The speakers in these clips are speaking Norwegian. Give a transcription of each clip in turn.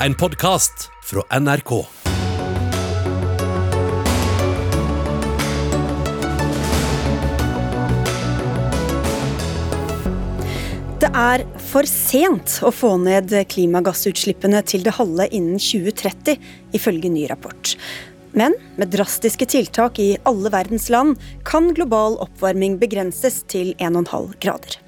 en podkast fra NRK. Det er for sent å få ned klimagassutslippene til det halve innen 2030, ifølge ny rapport. Men med drastiske tiltak i alle verdens land kan global oppvarming begrenses til 1,5 grader.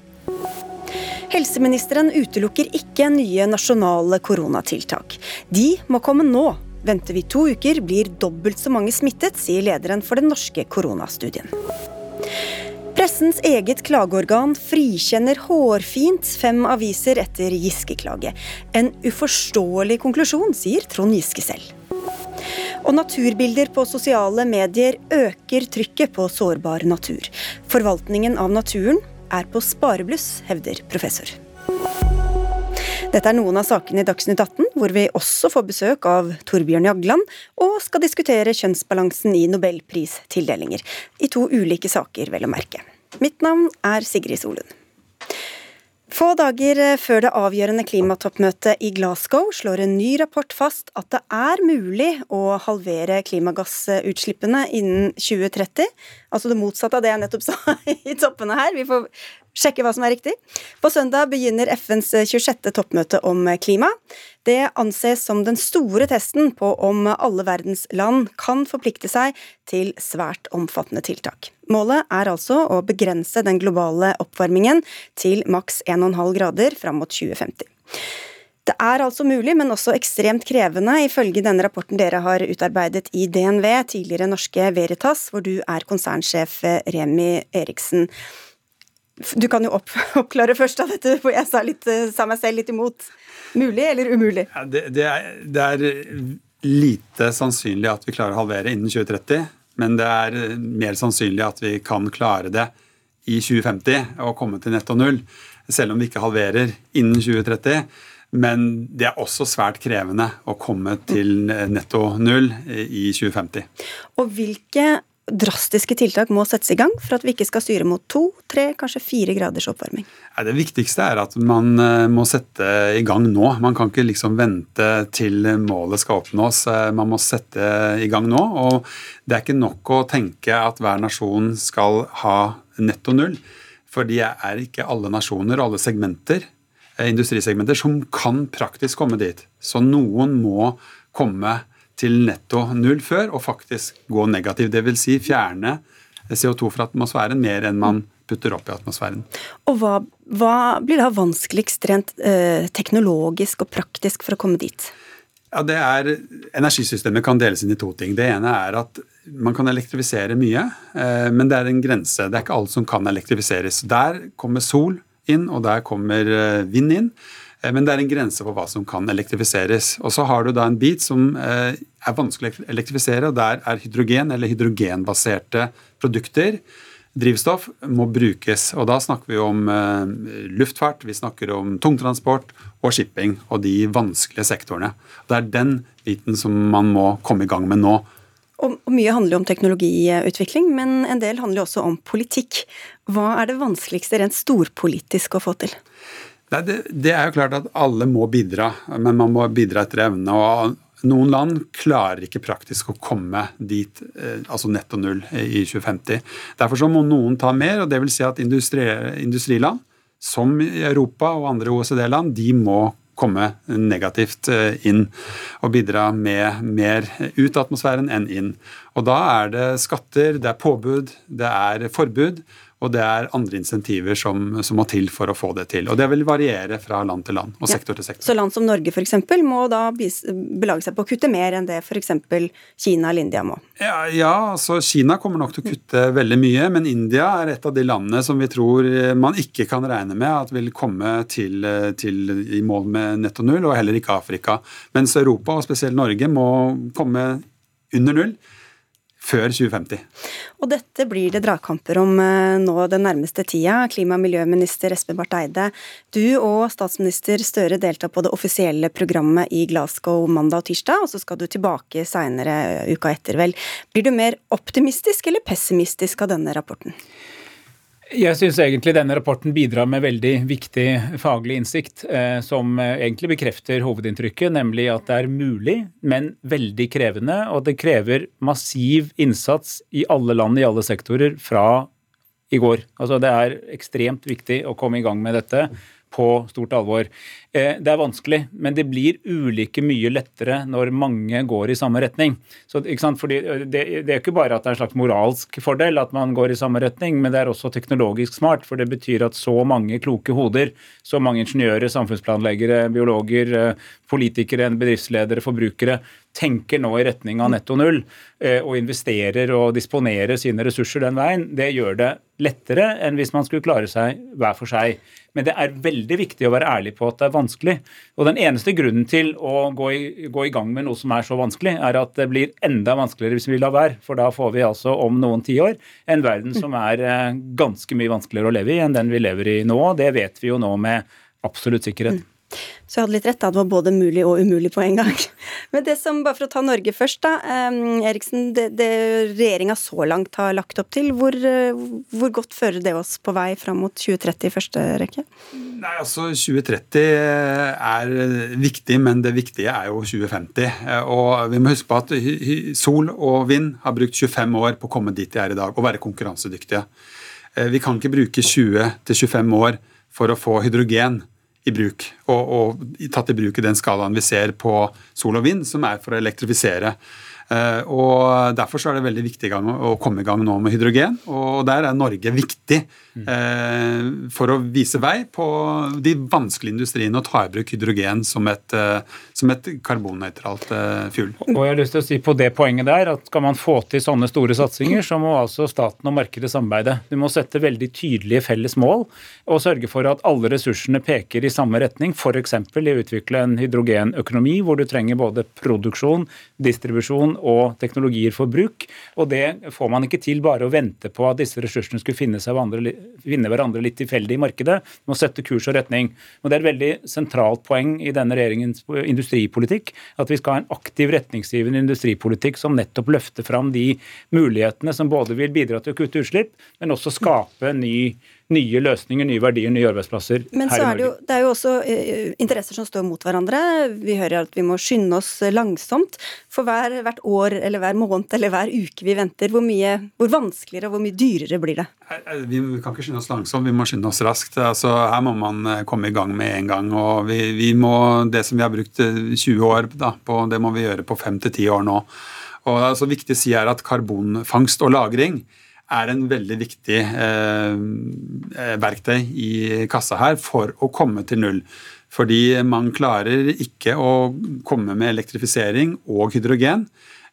Helseministeren utelukker ikke nye nasjonale koronatiltak. De må komme nå. Venter vi to uker, blir dobbelt så mange smittet, sier lederen for den norske koronastudien. Pressens eget klageorgan frikjenner hårfint fem aviser etter Giske-klage. En uforståelig konklusjon, sier Trond Giske selv. Og naturbilder på sosiale medier øker trykket på sårbar natur. Forvaltningen av naturen er på sparebluss, hevder professor. Dette er noen av sakene i Dagsnytt 18, hvor vi også får besøk av Torbjørn Jagland, og skal diskutere kjønnsbalansen i nobelpristildelinger. I to ulike saker, vel å merke. Mitt navn er Sigrid Solund. Få dager før det avgjørende klimatoppmøtet i Glasgow slår en ny rapport fast at det er mulig å halvere klimagassutslippene innen 2030. Altså det motsatte av det jeg nettopp sa i toppene her. Vi får sjekke hva som er riktig. På søndag begynner FNs 26. toppmøte om klima. Det anses som den store testen på om alle verdens land kan forplikte seg til svært omfattende tiltak. Målet er altså å begrense den globale oppvarmingen til maks 1,5 grader fram mot 2050. Det er altså mulig, men også ekstremt krevende, ifølge denne rapporten dere har utarbeidet i DNV, tidligere norske Veritas, hvor du er konsernsjef Remi Eriksen. Du kan jo opp, oppklare først av dette, for jeg sa, litt, sa, meg selv litt imot. Mulig eller umulig? Ja, det, det, er, det, er, lite sannsynlig at vi klarer å halvere innen 2030. Men det er mer sannsynlig at vi kan klare det i 2050 og komme til netto null. Selv om vi ikke halverer innen 2030. Men det er også svært krevende å komme til netto null i 2050. Og hvilke drastiske tiltak må settes i gang for at vi ikke skal styre mot to, tre, kanskje fire graders oppvarming? Det viktigste er at man eh, må sette i gang nå. Man kan ikke liksom vente til målet skal oppnås. Eh, man må sette i gang nå. Og det er ikke nok å tenke at hver nasjon skal ha netto null. For det er ikke alle nasjoner og alle segmenter, eh, industrisegmenter som kan praktisk komme dit. Så noen må komme til netto null før og faktisk gå negativ. Dvs. Si fjerne CO2 fra atmosfæren mer enn man putter opp i atmosfæren. Og hva, hva blir da vanskeligst rent eh, teknologisk og praktisk for å komme dit? Ja, det er, Energisystemet kan deles inn i to ting. Det ene er at man kan elektrifisere mye, eh, men det er en grense. Det er ikke alt som kan elektrifiseres. Der kommer sol inn, og der kommer eh, vind inn. Eh, men det er en grense for hva som kan elektrifiseres. Og så har du da en bit som eh, er vanskelig å elektrifisere, og der er hydrogen eller hydrogenbaserte produkter. Drivstoff må brukes. og Da snakker vi om eh, luftfart, vi snakker om tungtransport og shipping og de vanskelige sektorene. Det er den biten som man må komme i gang med nå. Og Mye handler jo om teknologiutvikling, men en del handler jo også om politikk. Hva er det vanskeligste rent storpolitisk å få til? Det, det, er jo klart at alle må bidra, men man må bidra etter evne. og Noen land klarer ikke praktisk å komme dit, eh, altså netto null i 2050. Derfor så må noen ta mer, og det vil si at industri, industriland, som Europa og andre OECD-land, de må komme negativt eh, inn og bidra med mer ut av atmosfæren enn inn. Og da er det skatter, det er påbud, det er forbud. Og det er andre insentiver som, som, må til for å få det til. Og det vil variere fra land til land og ja. sektor til sektor. Så land som Norge f.eks. må da belage seg på å kutte mer enn det f.eks. Kina eller India må? Ja, ja, altså Kina kommer nok til å kutte veldig mye, men India er et av de landene som vi tror man ikke kan regne med at vil komme til, til i mål med netto null, og heller ikke Afrika. Mens Europa, og spesielt Norge, må komme under null før 2050. Og dette blir det dragkamper om eh, nå den nærmeste tida. Klima- og miljøminister Espen Barth Eide, du og statsminister Støre deltar på det offisielle programmet i Glasgow mandag og tirsdag, og så skal du tilbake seinere eh, uka etter, vel. Blir du mer optimistisk eller pessimistisk av denne rapporten? Jeg syns egentlig denne rapporten bidrar med veldig viktig faglig innsikt, eh, som eh, egentlig bekrefter hovedinntrykket, nemlig at det er mulig, men veldig krevende. Og det krever massiv innsats i alle land i alle sektorer fra i går. Altså Det er ekstremt viktig å komme i gang med dette på stort alvor. Eh, det er vanskelig, men det blir ulike mye lettere når mange går i samme retning. Så, Fordi eh, det, det, er ikke bare at det er en slags moralsk fordel at man går i samme retning, men det er også teknologisk smart. For det betyr at så mange kloke hoder, så mange ingeniører, samfunnsplanleggere, biologer, eh, politikere, bedriftsledere, forbrukere, tenker nå i retning av netto null og investerer og disponerer sine ressurser den veien, det gjør det lettere enn hvis man skulle klare seg hver for seg. Men det er veldig viktig å være ærlig på at det er vanskelig. Og den eneste grunnen til å gå i, gå i gang med noe som er så vanskelig, er at det blir enda vanskeligere hvis vi lar være. For da får vi altså om noen tiår en verden som er eh, ganske mye vanskeligere å leve i enn den vi lever i nå. Det vet vi jo nå med absolutt sikkerhet. Så jeg hadde litt rett, da. Det var både mulig og umulig på en gang. Men det som, bare for å ta Norge først, da. Eriksen, det, det regjeringa så langt har lagt opp til, hvor, hvor, godt fører det oss på vei fram mot 2030 i første rekke? Nei, altså 2030 er viktig, men det viktige er jo 2050. Og vi må huske på at sol og vind har brukt 25 år på å komme dit de er i dag, og være konkurransedyktige. Eh, vi kan ikke bruke 20-25 år for å få hydrogen i bruk, og, og, tatt i bruk i den skalaen vi ser på sol og vind, som er for å elektrifisere. Uh, og Derfor så er det veldig viktig å komme i gang nå med hydrogen. og Der er Norge viktig uh, for å vise vei på de vanskelige industriene og ta i bruk hydrogen som et, uh, som et karbonnøytralt fuel. Og jeg har lyst til å si på det poenget der at Skal man få til sånne store satsinger, så må altså staten og markedet samarbeide. Du må sette veldig tydelige felles mål og sørge for at alle ressursene peker i samme retning, f.eks. i å utvikle en hydrogenøkonomi hvor du trenger både produksjon, distribusjon og teknologier for bruk. Og det får man ikke til bare å vente på at disse ressursene skulle finne, hverandre, finne hverandre litt tilfeldig i markedet. Vi må sette kurs og retning. Og Det er et veldig sentralt poeng i denne regjeringens industripolitikk at vi skal ha en aktiv, retningsgivende industripolitikk som nettopp løfter fram de mulighetene som både vil bidra til å kutte utslipp, men også skape ny nye løsninger, nye verdier, nye arbeidsplasser Men her i Norge. Men det, jo, det er jo også uh, interesser som står mot hverandre. Vi hører at vi må skynde oss langsomt. For hver, hvert år eller hver måned eller hver uke vi venter, hvor, mye, hvor vanskeligere og hvor mye dyrere blir det? Vi kan ikke skynde oss langsomt, vi må skynde oss raskt. Altså, her må man eh, komme i gang med en gang. og vi, vi må, Det som vi har brukt 20 eh, år da, på, det må vi gjøre på 5-10 år nå. Og det er også viktig å si her at Karbonfangst og -lagring er en veldig viktig eh, eh, verktøy i kassa her for å komme til null. Fordi man klarer ikke å komme med elektrifisering og hydrogen.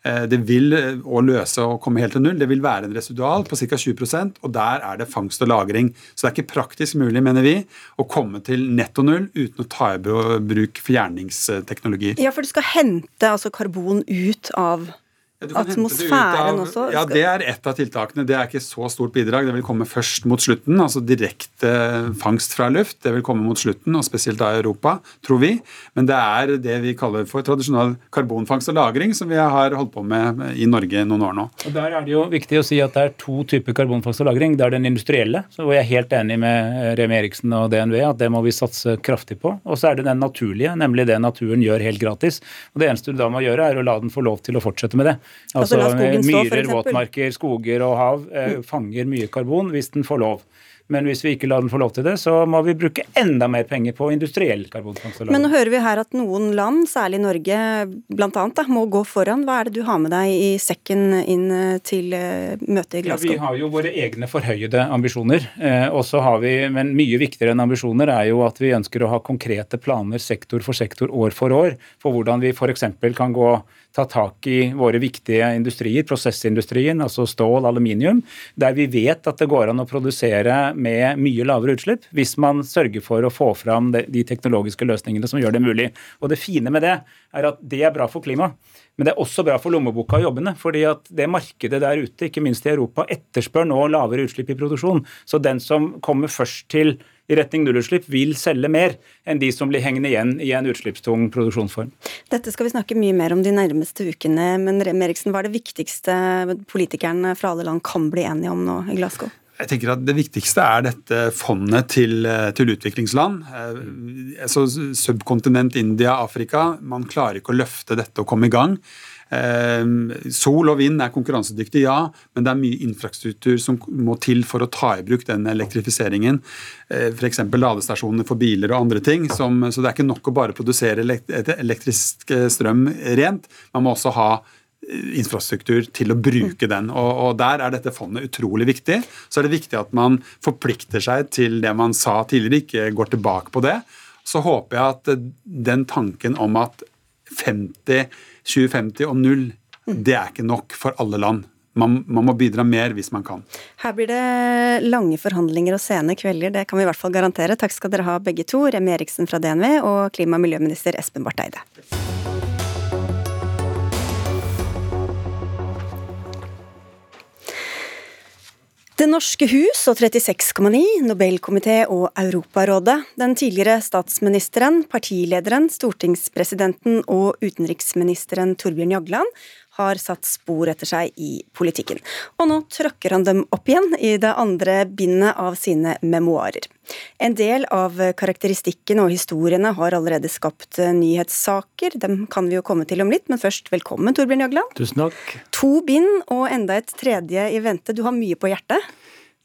Eh, det vil eh, å løse å komme helt til null. Det vil være en residual på ca. 20% og der er det fangst og lagring. Så det er ikke praktisk mulig, mener vi, å komme til netto null uten å ta i bruk fjerningsteknologi. Ja, for du skal hente altså karbon ut av ja, Atmosfæren også? Ja, det er ett av tiltakene. Det er ikke så stort bidrag. Det vil komme først mot slutten, altså direkte fangst fra luft. Det vil komme mot slutten, og spesielt da i Europa, tror vi. Men det er det vi kaller for tradisjonell karbonfangst og -lagring, som vi har holdt på med i Norge noen år nå. Og Der er det jo viktig å si at det er to typer karbonfangst og -lagring. Det er den industrielle, hvor jeg er helt enig med Remi Eriksen og DNV at det må vi satse kraftig på. Og så er det den naturlige, nemlig det naturen gjør helt gratis. Og Det eneste du da må gjøre, er å la den få lov til å fortsette med det. Altså, altså Myrer, våtmarker, skoger og hav eh, fanger mye karbon hvis den får lov. Men hvis vi ikke lar den få lov til det, så må vi bruke enda mer penger på industriell karbonfangst Men nå hører vi her at noen land, særlig Norge bl.a., må gå foran. Hva er det du har med deg i sekken inn eh, til eh, møtet i Glasgow? Ja, vi har jo våre egne forhøyede ambisjoner. Eh, og så har vi, Men mye viktigere enn ambisjoner er jo at vi ønsker å ha konkrete planer sektor for sektor, år for år, for hvordan vi f.eks. kan gå ta tak i våre viktige industrier, prosessindustrien, altså stål, aluminium, der vi vet at det går an å produsere med mye lavere utslipp hvis man sørger for å få fram de teknologiske løsningene som gjør det mulig. Og Det fine med det er at det er bra for klimaet. Men det er også bra for lommeboka og jobbene. fordi at det markedet der ute, ikke minst i Europa, etterspør nå lavere utslipp i produksjon. Så den som kommer først til i retning nullutslipp, vil selge mer enn de som blir hengende igjen i en utslippstung produksjonsform. Dette skal vi snakke mye mer om de nærmeste ukene, men Rem Eriksen, hva er det viktigste politikerne fra alle land kan bli enige om nå i Glasgow? Jeg tenker at Det viktigste er dette fondet til, til utviklingsland. Så subkontinent India, Afrika. Man klarer ikke å løfte dette og komme i gang. Ehm, sol og vind er konkurransedyktig, ja, men det er mye infrastruktur som må til for å ta i bruk den elektrifiseringen. Eh, F.eks. ladestasjoner for biler og andre ting. Som, så det er ikke nok å bare produsere elektrisk eh, strøm rent. Man må også ha eh, infrastruktur til å bruke den. Og, og, Der er dette fondet utrolig viktig. Så er det viktig at man forplikter seg til det man sa tidligere, ikke går tilbake på det. Så håper jeg at den tanken om at 50 2050 og null, det er ikke nok for alle land. Man, man, må bidra mer hvis man kan. Her blir det lange forhandlinger og sene kvelder, det kan vi i hvert fall garantere. Takk skal dere ha begge to, Remi Eriksen fra DNV og klima- og miljøminister Espen Barth Eide. Det norske hus og 36,9, Nobelkomité og Europarådet. Den tidligere statsministeren, partilederen, stortingspresidenten og utenriksministeren Torbjørn Jagland har satt spor etter seg i politikken. Og nå tråkker han dem opp igjen i det andre bindet av sine memoarer. En del av karakteristikken og historiene har allerede skapt nyhetssaker. Dem kan vi jo komme til om litt, men først velkommen, Torbjørn Jagland. Tusen takk. To bind og enda et tredje i vente. Du har mye på hjertet?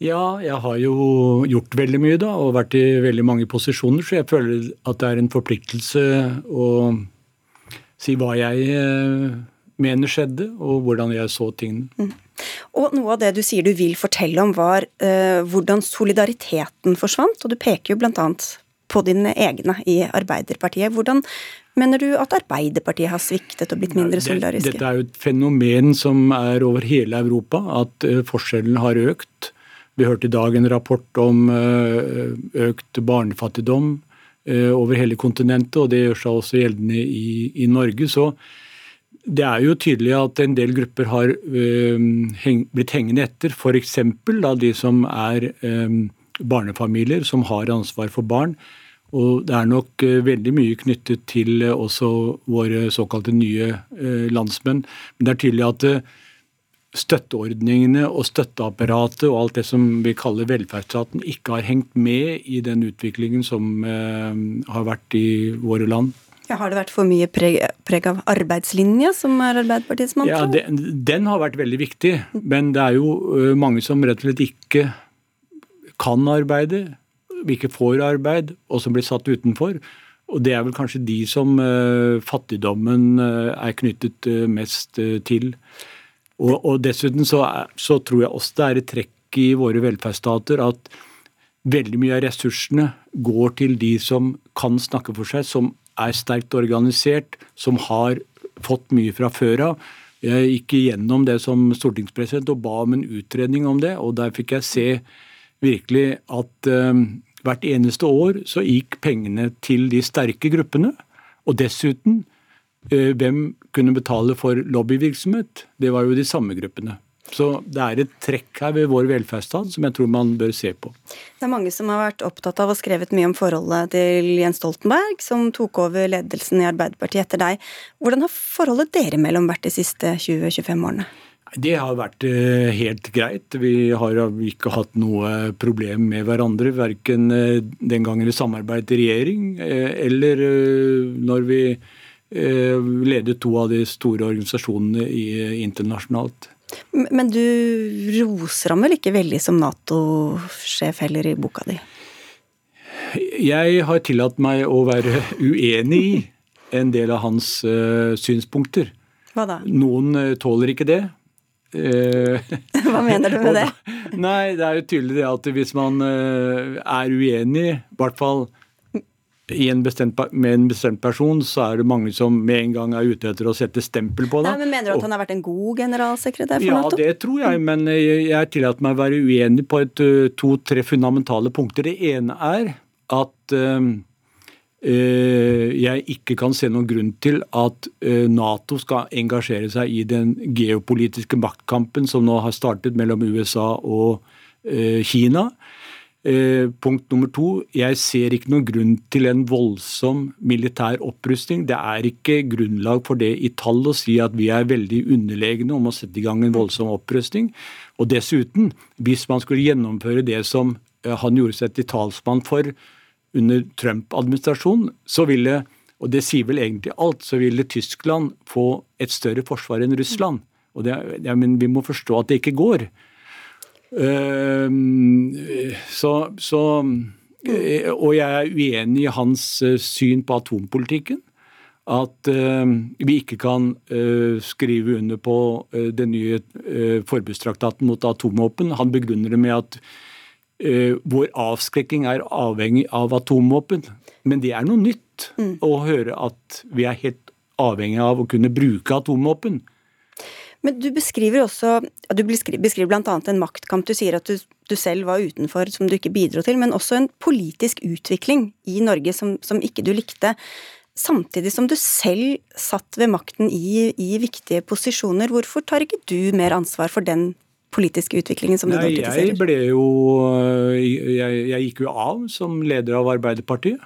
Ja, jeg har jo gjort veldig mye da, og vært i veldig mange posisjoner, så jeg føler at det er en forpliktelse å si hva jeg eh, mener skjedde, og hvordan jeg så tingene. Mm. Og Noe av det du sier du vil fortelle om, var uh, hvordan solidariteten forsvant. Og du peker jo bl.a. på dine egne i Arbeiderpartiet. Hvordan mener du at Arbeiderpartiet har sviktet og blitt mindre solidariske? Dette er jo et fenomen som er over hele Europa, at uh, forskjellen har økt. Vi hørte i dag en rapport om uh, økt barnefattigdom over hele kontinentet, og det gjør seg også gjeldende i, i Norge. Så det er jo tydelig at en del grupper har øh, heng, blitt hengende etter. F.eks. de som er øh, barnefamilier som har ansvar for barn. Og det er nok øh, veldig mye knyttet til øh, også våre såkalte nye øh, landsmenn. Men det er tydelig at øh, støtteordningene og støtteapparatet og alt det som vi kaller velferdsstaten, ikke har hengt med i den utviklingen som har vært i våre land. Har det vært for mye preg, preg av arbeidslinja, som er Arbeiderpartiets mantra? Ja, den, den, har vært veldig viktig, men det er jo mange som rett og slett ikke kan arbeide, ikke får arbeid, og som blir satt utenfor. Og det er vel kanskje de som uh, fattigdommen uh, er knyttet mest til. Og, og dessuten så, så, tror jeg også det er et trekk i våre velferdsstater at veldig mye av ressursene går til de som kan snakke for seg, som er sterkt organisert, som har fått mye fra før av. Jeg gikk igjennom det som stortingspresident og ba om en utredning om det, og der fikk jeg se virkelig at uh, hvert eneste år så gikk pengene til de sterke gruppene. Og dessuten, uh, hvem kunne betale for lobbyvirksomhet? Det var jo de samme gruppene. Så det er et trekk her ved vår velferdsstat som jeg tror man bør se på. Det er mange som har vært opptatt av og skrevet mye om forholdet til Jens Stoltenberg, som tok over ledelsen i Arbeiderpartiet etter deg. Hvordan har forholdet dere mellom vært de siste 20-25 årene? Det har vært eh, helt greit. Vi har ikke hatt noe problem med hverandre. Verken eh, den gangen vi samarbeidet i regjering, eh, eller når vi ledet to av de store organisasjonene internasjonalt. Men du roser ham vel ikke veldig som Nato-sjef heller i boka di? Jeg har tillatt meg å være uenig i en del av hans uh, synspunkter. Hva da? Noen uh, tåler ikke det. Uh, Hva mener du med det? Nei, Det er jo tydelig det at hvis man er uenig, i hvert fall en bestemt, med en bestemt person, så er det mange som med en gang er ute etter å sette stempel på det. Nei, men Mener du at han har vært en god generalsekretær for ja, Nato? Ja, det tror jeg, men jeg tillater meg å være uenig på to-tre fundamentale punkter. Det ene er at øh, jeg ikke kan se noen grunn til at Nato skal engasjere seg i den geopolitiske maktkampen som nå har startet mellom USA og Kina. Eh, punkt nummer to, jeg ser ikke noen grunn til en voldsom militær opprustning. Det er ikke grunnlag for det i tall å si at vi er veldig underlegne om å sette i gang en voldsom opprustning. Og dessuten, hvis man skulle gjennomføre det som eh, han gjorde seg til talsmann for under Trump-administrasjonen, så ville og det sier vel egentlig alt, så ville Tyskland få et større forsvar enn Russland. Og det, ja, men vi må forstå at det ikke går. Uh, så, så uh, Og jeg er uenig i hans uh, syn på atompolitikken. At ehm, vi ikke kan eh, skrive under på eh, den nye forbudstraktaten mot atomvåpen. Han begrunner det med at vår avskrekking er avhengig av atomvåpen. Men det er noe nytt mm. å høre at vi er helt avhengig av å kunne bruke atomvåpen. Men du beskriver også du beskriver bl.a. en maktkamp. Du sier at du, du, selv var utenfor, som du ikke bidro til, men også en politisk utvikling i Norge som, som ikke du likte. Samtidig som du selv satt ved makten i, i, viktige posisjoner. Hvorfor tar ikke du mer ansvar for den politiske utviklingen som du nå kritiserer? Jeg ble jo jeg, jeg gikk jo av som leder av Arbeiderpartiet.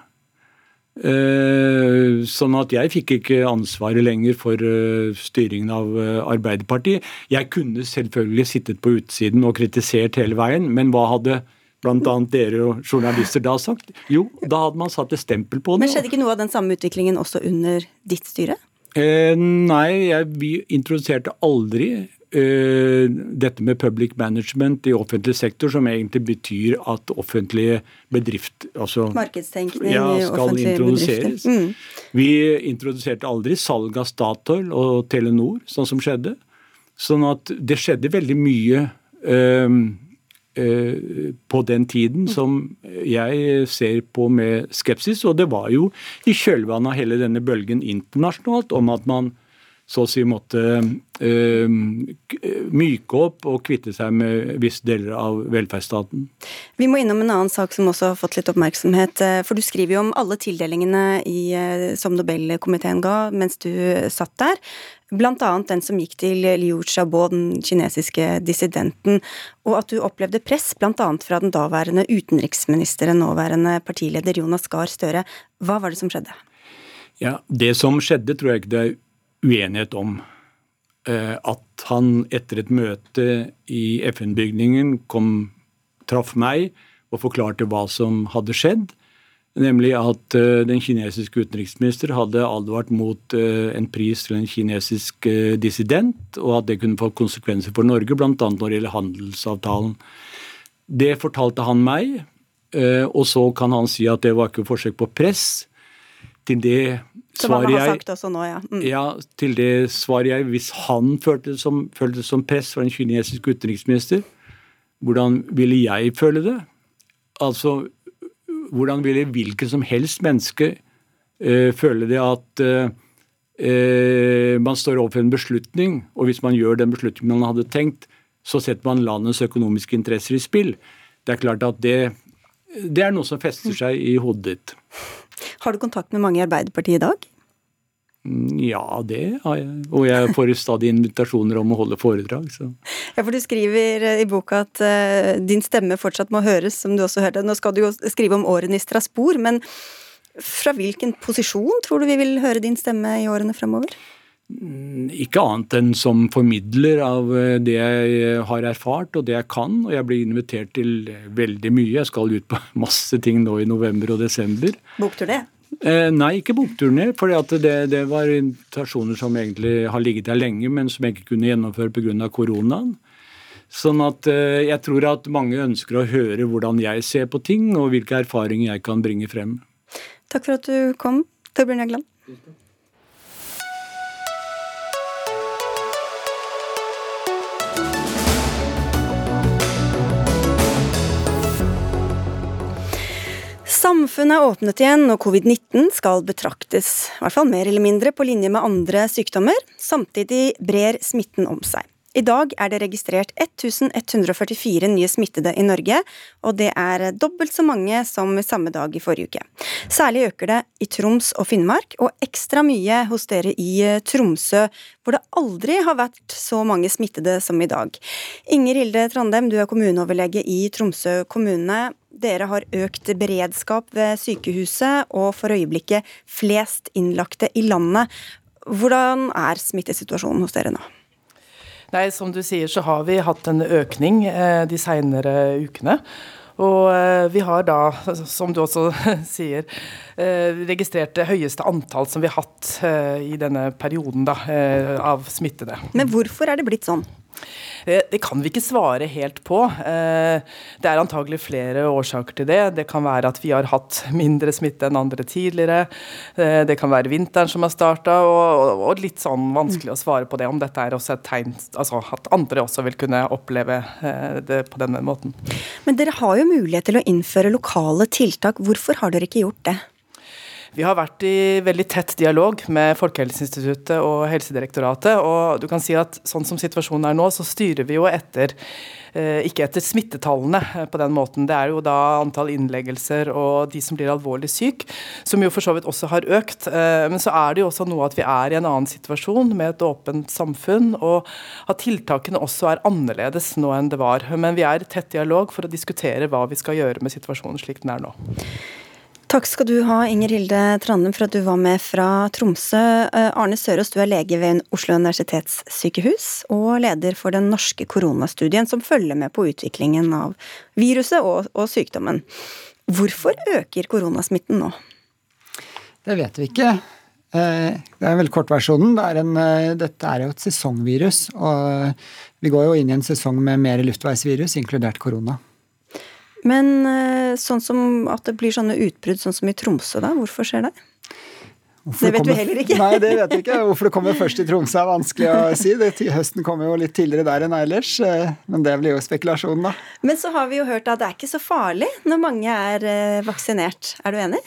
Eh, sånn at jeg fikk ikke ansvaret lenger for eh, styringen av eh, Arbeiderpartiet. Jeg kunne selvfølgelig sittet på utsiden og kritisert hele veien, men hva hadde bl.a. dere og journalister da sagt? Jo, da hadde man satt et stempel på det. Men skjedde ikke noe av den samme utviklingen også under ditt styre? Eh, nei, jeg, vi introduserte aldri Eh, dette med public management i offentlig sektor, som egentlig betyr at offentlige bedrifter altså, Markedstenkning ja, skal introduseres. Mm. Vi introduserte aldri salg av Statoil og Telenor, sånn som skjedde. Sånn at det skjedde veldig mye øh, på den tiden som jeg ser på med skepsis. Og det var jo i kjølvannet av hele denne bølgen internasjonalt om at man så å si måtte uh, myke opp og kvitte seg med visse deler av velferdsstaten. Vi må innom en annen sak som også har fått litt oppmerksomhet. Eh, for du skriver jo om alle tildelingene i, eh, som Nobelkomiteen ga mens du satt der. Annet den som gikk til Liu Xiaobo, den kinesiske dissidenten. Og at du opplevde press bl.a. fra den daværende utenriksministeren, nåværende partileder Jonas Gahr Støre. Hva var det som skjedde? Ja, Det som skjedde, tror jeg ikke det er uenighet om. Eh, at han etter et møte i FN-bygningen kom, traff meg og forklarte hva som hadde skjedd. Nemlig at eh, den kinesiske utenriksminister hadde advart mot eh, en pris til en kinesisk dissident, og at det kunne få konsekvenser for Norge, bl.a. når det gjelder handelsavtalen. Det fortalte han meg, og så kan han si at det var ikke forsøk på press. Til det svarer jeg nå, ja. Mm. ja. Til det svarer jeg hvis han følte det som, følte det som press fra en kinesisk utenriksminister, hvordan ville jeg føle det? Altså, hvordan ville hvilket som helst menneske uh, føle det at uh, uh, man står overfor en beslutning, og hvis man gjør den beslutningen man hadde tenkt, så setter man landets økonomiske interesser i spill. Det er klart at det, det er noe som fester seg i hodet ditt. Har du kontakt med mange i Arbeiderpartiet i dag? Mm, ja, det har jeg. Og jeg får stadig invitasjoner om å holde foredrag. Så. Ja, for du skriver i boka at uh, din stemme fortsatt må høres, som du også hørte. Nå skal du jo skrive om årene i Strasbourg, men fra hvilken posisjon tror du vi vil høre din stemme i årene fremover? Mm, ikke annet enn som formidler av eh, det jeg har erfart og det jeg kan. Og jeg blir invitert til veldig mye. Jeg skal ut på masse ting nå i november og desember. Bokturné? Eh, nei, ikke bokturné. For det, det, var invitasjoner som egentlig har ligget der lenge, men som jeg ikke kunne gjennomføre pga. koronaen. Sånn at eh, jeg tror at mange ønsker å høre hvordan jeg ser på ting, og hvilke erfaringer jeg kan bringe frem. Takk for at du kom, Torbjørn Jagland. Samfunnet er åpnet igjen, og covid-19 skal betraktes i hvert fall mer eller mindre på linje med andre sykdommer. Samtidig brer smitten om seg. I dag er det registrert 1144 nye smittede i Norge, og det er dobbelt så mange som samme dag i forrige uke. Særlig øker det i Troms og Finnmark, og ekstra mye hos dere i Tromsø, hvor det aldri har vært så mange smittede som i dag. Inger Hilde Trandem, du er kommuneoverlege i Tromsø kommune. Dere har økt beredskap ved sykehuset og for øyeblikket flest innlagte i landet. Hvordan er smittesituasjonen hos dere nå? Nei, Som du sier så har vi hatt en økning eh, de senere ukene. Og eh, vi har da, som du også sier, eh, registrert det høyeste antall som vi har hatt i denne perioden da, av smittede. Men hvorfor er det blitt sånn? Det, kan vi ikke svare helt på. Det er antagelig flere årsaker til det. Det kan være at vi har hatt mindre smitte enn andre tidligere. Det kan være vinteren som har starta, og, litt sånn vanskelig å svare på det. Om dette er også et tegn altså at andre også vil kunne oppleve det på denne måten. Men dere har jo mulighet til å innføre lokale tiltak. Hvorfor har dere ikke gjort det? Vi har vært i veldig tett dialog med Folkehelseinstituttet og Helsedirektoratet. og du kan si at Sånn som situasjonen er nå, så styrer vi jo etter eh, ikke etter smittetallene eh, på den måten. Det er jo da antall innleggelser og de som blir alvorlig syk, som jo for så vidt også har økt. Eh, men så er det jo også noe at vi er i en annen situasjon med et åpent samfunn, og at tiltakene også er annerledes nå enn det var. Men vi er i tett dialog for å diskutere hva vi skal gjøre med situasjonen slik den er nå. Takk skal du ha, Inger Hilde Trandum, for at du var med fra Tromsø. Eh, Arne Sørås, du er lege ved Oslo universitetssykehus og leder for den norske koronastudien som følger med på utviklingen av viruset og, og sykdommen. Hvorfor øker koronasmitten nå? Det vet vi ikke. Eh, det er vel kortversjonen. Det er eh, dette er jo et sesongvirus. Og vi går jo inn i en sesong med mer luftveisvirus, inkludert korona. Men eh, sånn som at det blir sånne utbrudd sånn som i Tromsø, da, hvorfor skjer det? Hvorfor det vet kommer, vi heller ikke. Nei, det vet vi ikke. Hvorfor det kommer først i Tromsø er vanskelig å si. Det, høsten kommer jo litt tidligere der enn ellers, eh, men det blir jo spekulasjon, da. Men så har vi jo hørt at det er ikke så farlig når mange er eh, vaksinert. Er du enig?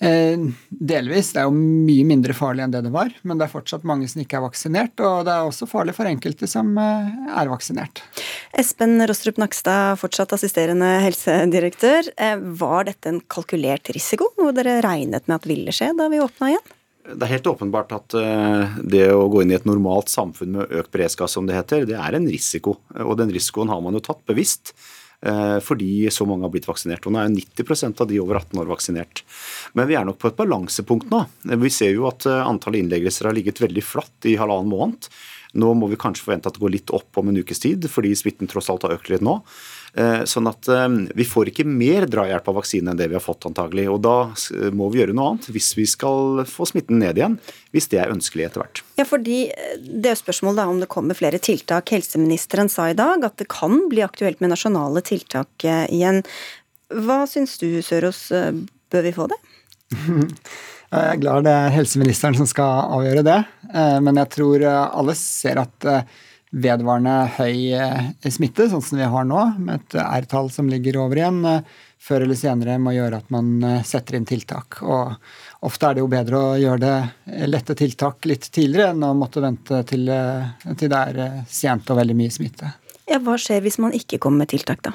Eh, delvis. Det er jo mye mindre farlig enn det det var, men det er fortsatt mange som ikke er vaksinert. Og det er også farlig for enkelte som eh, er vaksinert. Espen Rostrup Nakstad, fortsatt assisterende helsedirektør. Eh, var dette en kalkulert risiko, noe dere regnet med at ville skje da vi åpna igjen? Det er helt åpenbart at det å gå inn i et normalt samfunn med økt beredskap, som det heter, det er en risiko. Og den risikoen har man jo tatt bevisst. Eh, fordi så mange har blitt vaksinert. Og nå er 90% av de over 18 år vaksinert. Men vi er nok på et balansepunkt nå. Vi ser jo at eh, antallet innleggelser har ligget veldig flatt i halvannen måned. Nå må vi kanskje forvente at det går litt opp om en ukes tid, fordi smitten tross alt har økt litt nå. Eh, sånn at eh, vi får ikke mer drahjelp av vaksine enn det vi har fått, antagelig. Og da må vi gjøre noe annet hvis vi skal få smitten ned igjen. Hvis det er ønskelig etter hvert. Ja, fordi eh, Det er spørsmålet om det kommer flere tiltak. Helseministeren sa i dag at det kan bli aktuelt med nasjonale tiltak igjen. Hva syns du, Sørås, bør vi få det? Jeg er glad det er helseministeren som skal avgjøre det, men jeg tror alle ser at vedvarende høy eh, smitte, sånn som vi har nå, med et R-tall som ligger over igjen, eh, før eller senere må gjøre at man eh, setter inn tiltak. Og ofte er det jo bedre å gjøre det lette tiltak litt tidligere enn å måtte vente til, til det er sent og veldig mye smitte. Ja, Hva skjer hvis man ikke kommer med tiltak, da?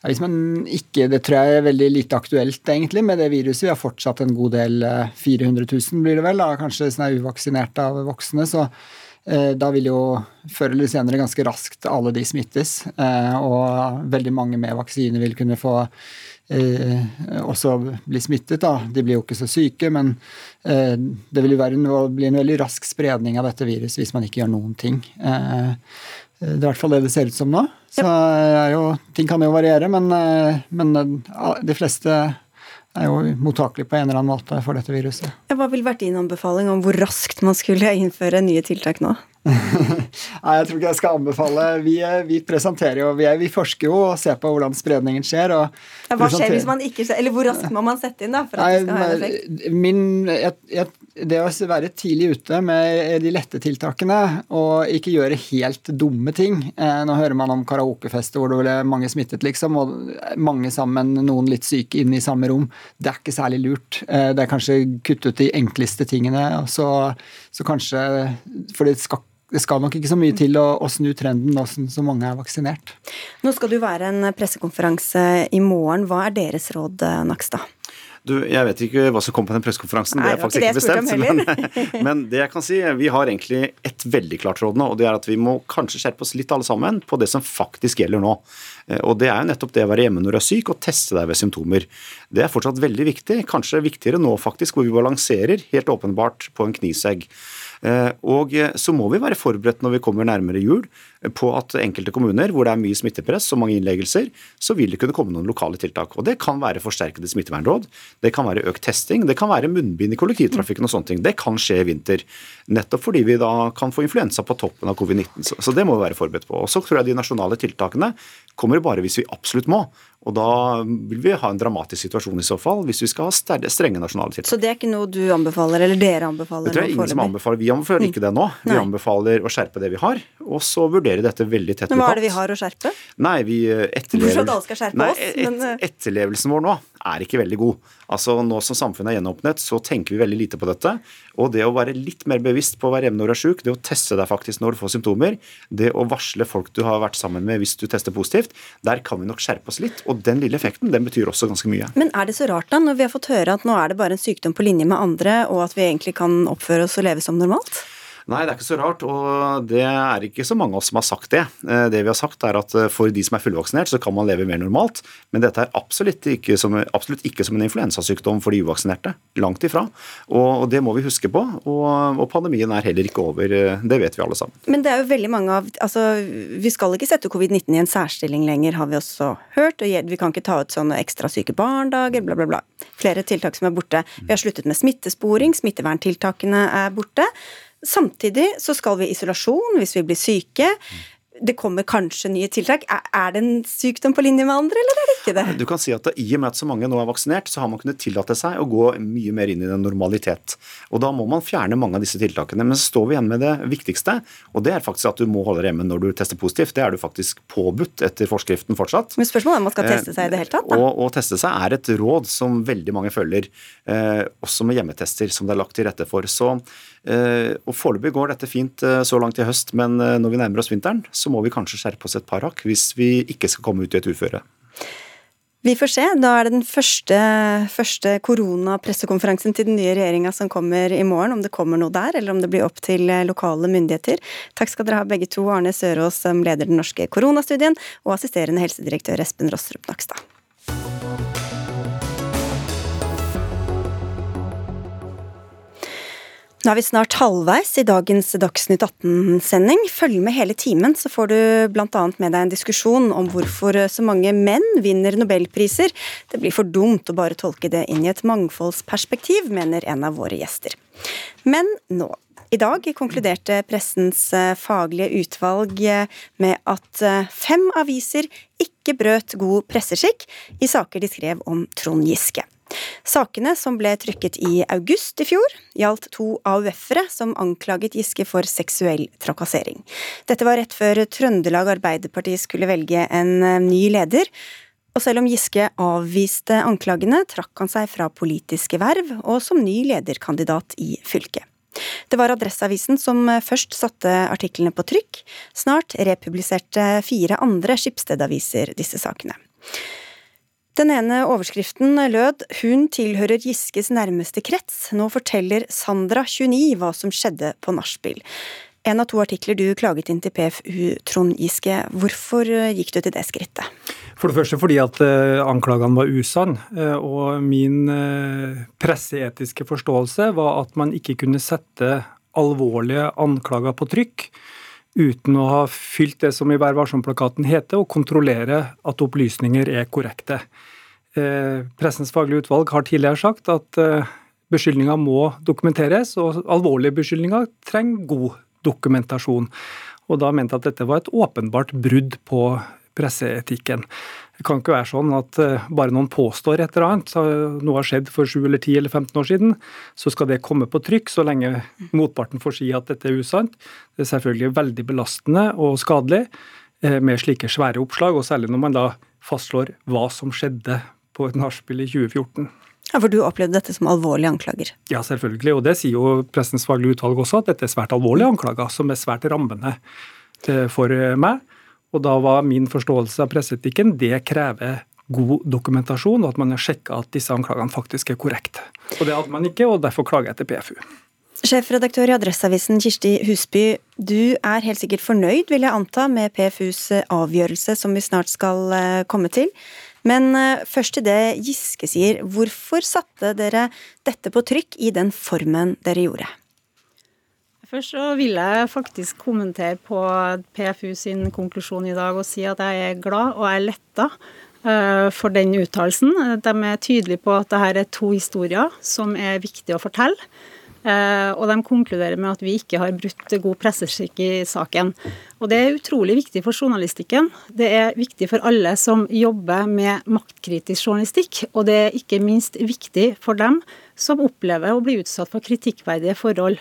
Ja, hvis man ikke, Det tror jeg er veldig lite aktuelt egentlig med det viruset. Vi har fortsatt en god del, 400 000 blir det vel, da, kanskje som er uvaksinerte av voksne. så Eh, da vil jo før eller senere ganske raskt alle de smittes. Eh, og veldig mange med vaksine vil kunne få eh, også bli smittet. Da. De blir jo ikke så syke, men det vil jo være, bli en veldig rask spredning av dette viruset hvis man ikke gjør noen ting. Det er i hvert fall det det ser ut som nå. Så jo, ting kan jo variere, men, men de fleste er jo mottakelig på en eller annen måte for dette viruset. Hva ville vært din anbefaling om hvor raskt man skulle innføre nye tiltak nå? Nei, jeg tror ikke jeg skal anbefale. Vi, vi presenterer jo, vi, vi, forsker jo og ser på hvordan spredningen skjer. Ja, hva skjer hvis man ikke Eller hvor raskt må man sette inn da, for at Nei, det skal ha en effekt? Min, jeg, jeg, det å være tidlig ute med de lette tiltakene og ikke gjøre helt dumme ting eh, Nå hører man om karaokefester hvor det ble mange smittet, liksom, og mange sammen, noen litt syke, inne i samme rom. Det er ikke særlig lurt. Eh, det er kanskje kutt ut de enkleste tingene. Så, så kanskje For det skal det skal nok ikke så mye til å, å snu trenden nå som så mange er vaksinert. Nå skal det jo være en pressekonferanse i morgen. Hva er deres råd, Nakstad? Du, Jeg vet ikke hva som kom på den pressekonferansen, det er faktisk ikke bestemt. Men, men, det jeg kan si, vi har egentlig et veldig klart råd nå, og det er at vi må kanskje skjerpe oss litt alle sammen på det som faktisk gjelder nå. Eh, og Det er jo nettopp det å være hjemme når du er syk og teste deg ved symptomer. Det er fortsatt veldig viktig, kanskje viktigere nå faktisk, hvor vi balanserer helt åpenbart på en knivsegg. Eh, og så må vi være forberedt når vi kommer nærmere jul på at enkelte kommuner hvor det er mye smittepress og mange innleggelser, så vil det kunne komme noen lokale tiltak. Og Det kan være forsterkede smittevernråd, det kan være økt testing, det kan være munnbind i kollektivtrafikken og sånne ting. Det kan skje i vinter. Nettopp fordi vi da kan få influensa på toppen av covid-19. Så det må vi være forberedt på. Og Så tror jeg de nasjonale tiltakene kommer bare hvis vi absolutt må. Og da vil vi ha en dramatisk situasjon i så fall, hvis vi skal ha strenge nasjonale tiltak. Så det er ikke noe du anbefaler, eller dere anbefaler? Det tror jeg ingen som anbefaler. Vi anbefaler ikke det nå. Vi Nei. anbefaler å skjerpe det vi har, og så vurdere dette veldig tett Men hva er det vi har å skjerpe? Nei, vi eh, etterlever... alle skal skjerpe Nei, oss, men... et, eh, Etterlevelsen vår nå er ikke veldig god. Altså Nå som samfunnet er gjenåpnet, så tenker vi veldig lite på dette. Og det å være litt mer bevisst på å være du er syk, det å teste deg faktisk når du får symptomer, det å varsle folk du har vært sammen med hvis du tester positivt, der kan vi nok skjerpe oss litt. Og den lille effekten, den betyr også ganske mye. Men er det så rart da, når vi har fått høre at nå er det bare en sykdom på linje med andre, og at vi egentlig kan oppføre oss og leve som normalt? Nei, det er ikke så rart, og det er ikke så mange av oss som har sagt det. Eh, det vi har sagt er at eh, for de som er fullvaksinert, så kan man leve mer normalt. Men dette er absolutt ikke som, absolutt ikke som en influensasykdom for de uvaksinerte. Langt ifra. Og, det må vi huske på. Og, og, pandemien er heller ikke over. Eh, det vet vi alle sammen. Men det er jo veldig mange av altså, Vi skal ikke sette covid-19 i en særstilling lenger, har vi også hørt. Og vi kan ikke ta ut sånne ekstra syke barndager, bla, bla, bla. Flere tiltak som er borte. Vi har sluttet med smittesporing, smitteverntiltakene er borte. Samtidig så skal vi i isolasjon hvis vi blir syke det kommer kanskje nye tiltak. Er det en sykdom på linje med andre, eller er det ikke det? Du kan si at I og med at så mange nå er vaksinert, så har man kunnet tillate seg å gå mye mer inn i den normalitet. Og Da må man fjerne mange av disse tiltakene. Men så står vi igjen med det viktigste, og det er faktisk at du må holde deg hjemme når du tester positivt. Det er du faktisk påbudt etter forskriften fortsatt. Men spørsmålet er om man skal teste seg i det hele tatt? Da? Og, teste seg er et råd som veldig mange følger, eh, også med hjemmetester som det er lagt til rette for. Så Eh, og Foreløpig går dette fint eh, så langt i høst, men eh, når vi nærmer oss vinteren, så må vi kanskje skjerpe oss et par hakk hvis vi ikke skal komme ut i et uføre. Vi får se. Da er det den første, første koronapressekonferansen til den nye regjeringa som kommer i morgen. Om det kommer noe der, eller om det blir opp til lokale myndigheter. Takk skal dere ha begge to, Arne Sørås som leder den norske koronastudien, og assisterende helsedirektør Espen Rostrup Nakstad. Nå er vi snart halvveis i dagens Dagsnytt 18-sending. Følg med hele timen, så får du bl.a. med deg en diskusjon om hvorfor så mange menn vinner nobelpriser. Det blir for dumt å bare tolke det inn i et mangfoldsperspektiv, mener en av våre gjester. Men nå. I dag konkluderte pressens eh, faglige utvalg eh, med at eh, fem aviser ikke brøt god presseskikk i saker de skrev om Trond Giske. Sakene, som ble trykket i august i fjor, gjaldt to AUF-ere som anklaget Giske for seksuell trakassering. Dette var rett før Trøndelag Arbeiderparti skulle velge en eh, ny leder. Og selv om Giske avviste anklagene, trakk han seg fra politiske verv og som ny lederkandidat i fylket. Det var Adresseavisen som først satte artiklene på trykk. Snart republiserte fire andre Skipsted-aviser disse sakene. Den ene overskriften lød 'Hun tilhører Giskes nærmeste krets'. Nå forteller Sandra 29 hva som skjedde på nachspiel. En av to artikler du klaget inn til PFU, Trond Giske. Hvorfor eh, gikk du til det skrittet? For det første fordi at uh, anklagene var usann. Uh, og min presseetiske forståelse var at man ikke kunne sette alvorlige anklager på trykk uten å ha fylt det som i Vær varsom-plakaten heter, og kontrollere at opplysninger er korrekte. Eh, pressens faglige utvalg har tidligere sagt at eh, beskyldninger må dokumenteres, og alvorlige beskyldninger trenger god dokumentasjon. Og da mente at dette var et åpenbart brudd på presseetikken. Det kan ikke være sånn at eh, bare noen påstår et eller annet, noe har skjedd for 7 eller 10 eller 15 år siden, så skal det komme på trykk så lenge motparten får si at dette er usant. Det er selvfølgelig veldig belastende og skadelig eh, med slike svære oppslag, og særlig når man da fastslår hva som skjedde på et nachspiel i 2014. Ja, For du opplevde dette som alvorlige anklager? Ja, selvfølgelig. Og det sier jo Pressens faglige utvalg også, at dette er svært alvorlige anklager, som er svært rammende eh, for meg. Og da var min forståelse av presseetikken det krever god dokumentasjon, og at man har sjekka at disse anklagene faktisk er korrekte. Og Det hadde man ikke, og derfor klager jeg til PFU. Sjefredaktør i Adresseavisen Kirsti Husby, du er helt sikkert fornøyd, vil jeg anta, med PFUs avgjørelse som vi snart skal eh, komme til. Men eh, først til det Giske sier. Hvorfor satte dere dette på trykk i den formen dere gjorde? Først så vil jeg faktisk kommentere på PFU sin konklusjon i dag og si at jeg er glad og jeg er letta eh, for den uttalelsen. De er tydelige på at dette er to historier som er viktige å fortelle. Eh, og de konkluderer med at vi ikke har brutt god presseskikk i saken. Og det er utrolig viktig for journalistikken. Det er viktig for alle som jobber med maktkritisk journalistikk. Og det er ikke minst viktig for dem som opplever å bli utsatt for kritikkverdige forhold.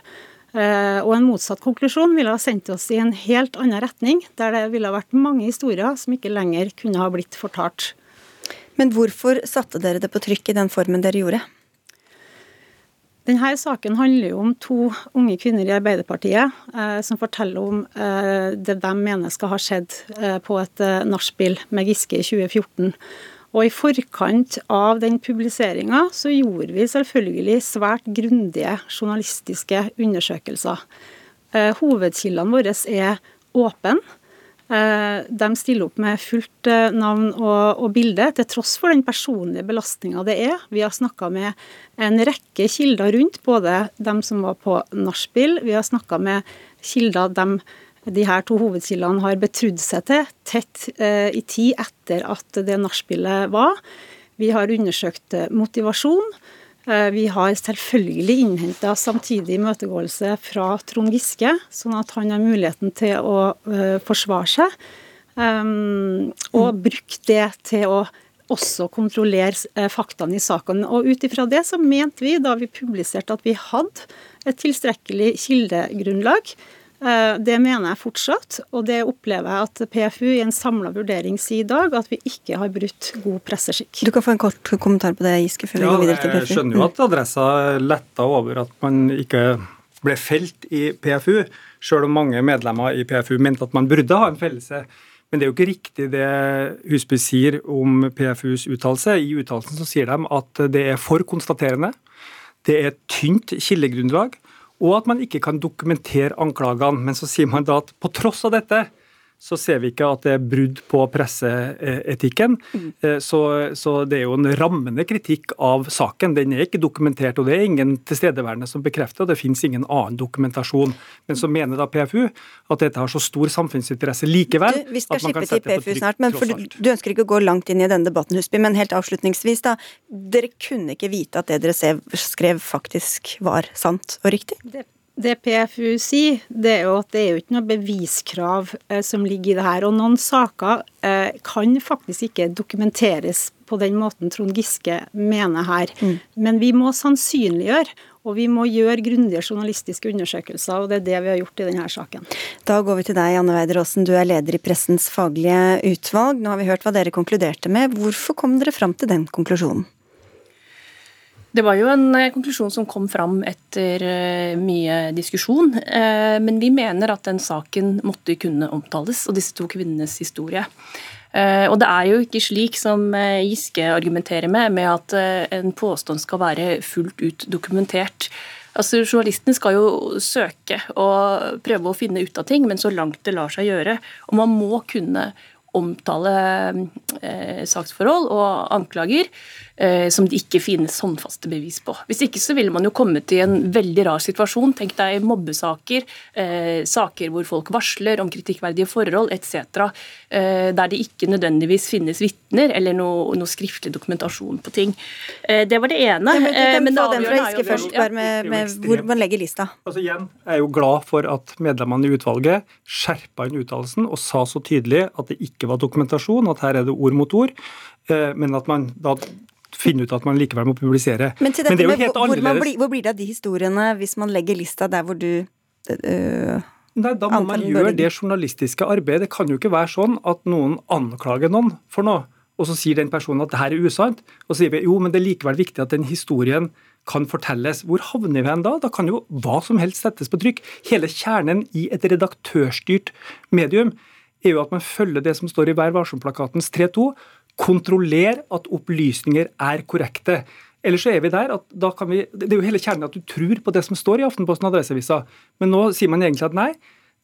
Eh, og en motsatt konklusjon ville ha sendt oss i en helt annen retning, der det ville ha vært mange historier som ikke lenger kunne ha blitt fortalt. Men hvorfor satte dere det på trykk i den formen dere gjorde? Denne saken handler jo om to unge kvinner i Arbeiderpartiet eh, som forteller om eh, det de mener skal ha skjedd eh, på et eh, nachspiel med Giske i 2014. Og I forkant av den publiseringa så gjorde vi selvfølgelig svært grundige journalistiske undersøkelser. Eh, hovedkildene våre er åpne. Eh, de stiller opp med fullt eh, navn og, og bilde, til tross for den personlige belastninga det er. Vi har snakka med en rekke kilder rundt, både dem som var på nachspiel, vi har snakka med kilder de, de her to hovedkildene har betrodd seg til, tett eh, i tid etter at det nachspielet var. Vi har undersøkt eh, motivasjon. Eh, vi har selvfølgelig innhenta samtidig imøtegåelse fra Trond Giske, sånn at han har muligheten til å eh, forsvare seg. Um, og mm. brukt det til å også kontrollere uh, faktaene i saken. Og Ut ifra det så mente vi, da vi publiserte at vi hadde et tilstrekkelig kildegrunnlag, Eh, det mener jeg fortsatt, og det opplever jeg at PFU i en samla vurdering sier i dag, at vi ikke har brutt god presseskikk. Du kan få en kort kommentar på det, Giske, før vi går videre til PFU. Jeg skjønner jo at adressa letta over at man ikke ble felt i PFU, sjøl om mange medlemmer i PFU mente at man burde ha en fellelse. Men det er jo ikke riktig det Husby sier om PFUs uttalelse. I uttalelsen så sier de at det er for konstaterende, det er tynt kildegrunnlag, og at man ikke kan dokumentere anklagene. Men så sier man da at på tross av dette så ser vi ikke at det er brudd på presseetikken. Mm. Så, så, det er jo en rammende kritikk av saken. Den er ikke dokumentert, og det er ingen tilstedeværende som bekrefter, og det finnes ingen annen dokumentasjon. Men så mener da PFU at dette har så stor samfunnsinteresse likevel. Du, vi skal slippe til PFU snart, men for du, du, ønsker ikke å gå langt inn i denne debatten, Husby, men helt avslutningsvis, da. Dere kunne ikke vite at det dere skrev faktisk var sant og riktig? Det det PFU sier, det er jo at det er jo ikke noe beviskrav eh, som ligger i det her. Og noen saker eh, kan faktisk ikke dokumenteres på den måten Trond Giske mener her. Mm. Men vi må sannsynliggjøre, og vi må gjøre grundige journalistiske undersøkelser. Og det er det vi har gjort i denne saken. Da går vi til deg, Anne Weider Aasen. Du er leder i Pressens faglige utvalg. Nå har vi hørt hva dere konkluderte med. Hvorfor kom dere fram til den konklusjonen? Det var jo en eh, konklusjon som kom fram etter eh, mye diskusjon. Eh, men vi mener at den saken måtte kunne omtales, og disse to kvinnenes historie. Og det er jo ikke slik som Giske argumenterer med, med at en påstand skal være fullt ut dokumentert. Altså, Journalisten skal jo søke og prøve å finne ut av ting, men så langt det lar seg gjøre. Og man må kunne omtale eh, saksforhold og anklager som det ikke finnes håndfaste bevis på. Hvis ikke så ville man jo kommet i en veldig rar situasjon. Tenk deg mobbesaker, eh, saker hvor folk varsler om kritikkverdige forhold etc. Eh, der det ikke nødvendigvis finnes vitner eller noe, noe, skriftlig dokumentasjon på ting. Eh, det var det ene. Ja, men, men den fra Giske først, bare med, med hvor man legger lista. Altså igjen, Jeg er jo glad for at medlemmene i utvalget skjerpa inn uttalelsen og sa så tydelig at det ikke var dokumentasjon, at her er det ord mot ord, eh, men at man da finner ut at man likevel må publisere. Men, til dette men det er jo helt hvor, annerledes. Blir, hvor blir det av de historiene hvis man legger lista der hvor du øh, Nei, Da må man gjøre det journalistiske arbeidet. Det kan jo ikke være sånn at noen anklager noen for noe, og så sier den personen at det her er usant. Og så sier vi jo, men det er likevel viktig at den historien kan fortelles. Hvor havner vi hen da? Da kan jo hva som helst settes på trykk. Hele kjernen i et redaktørstyrt medium er jo at man følger det som står i Vær varsom-plakatens 3.2. kontrollere at opplysninger er korrekte. Ellers så er vi der at da kan vi, Det er jo hele kjernen at du tror på det som står i Aftenposten og Adresseavisa, men nå sier man egentlig at nei.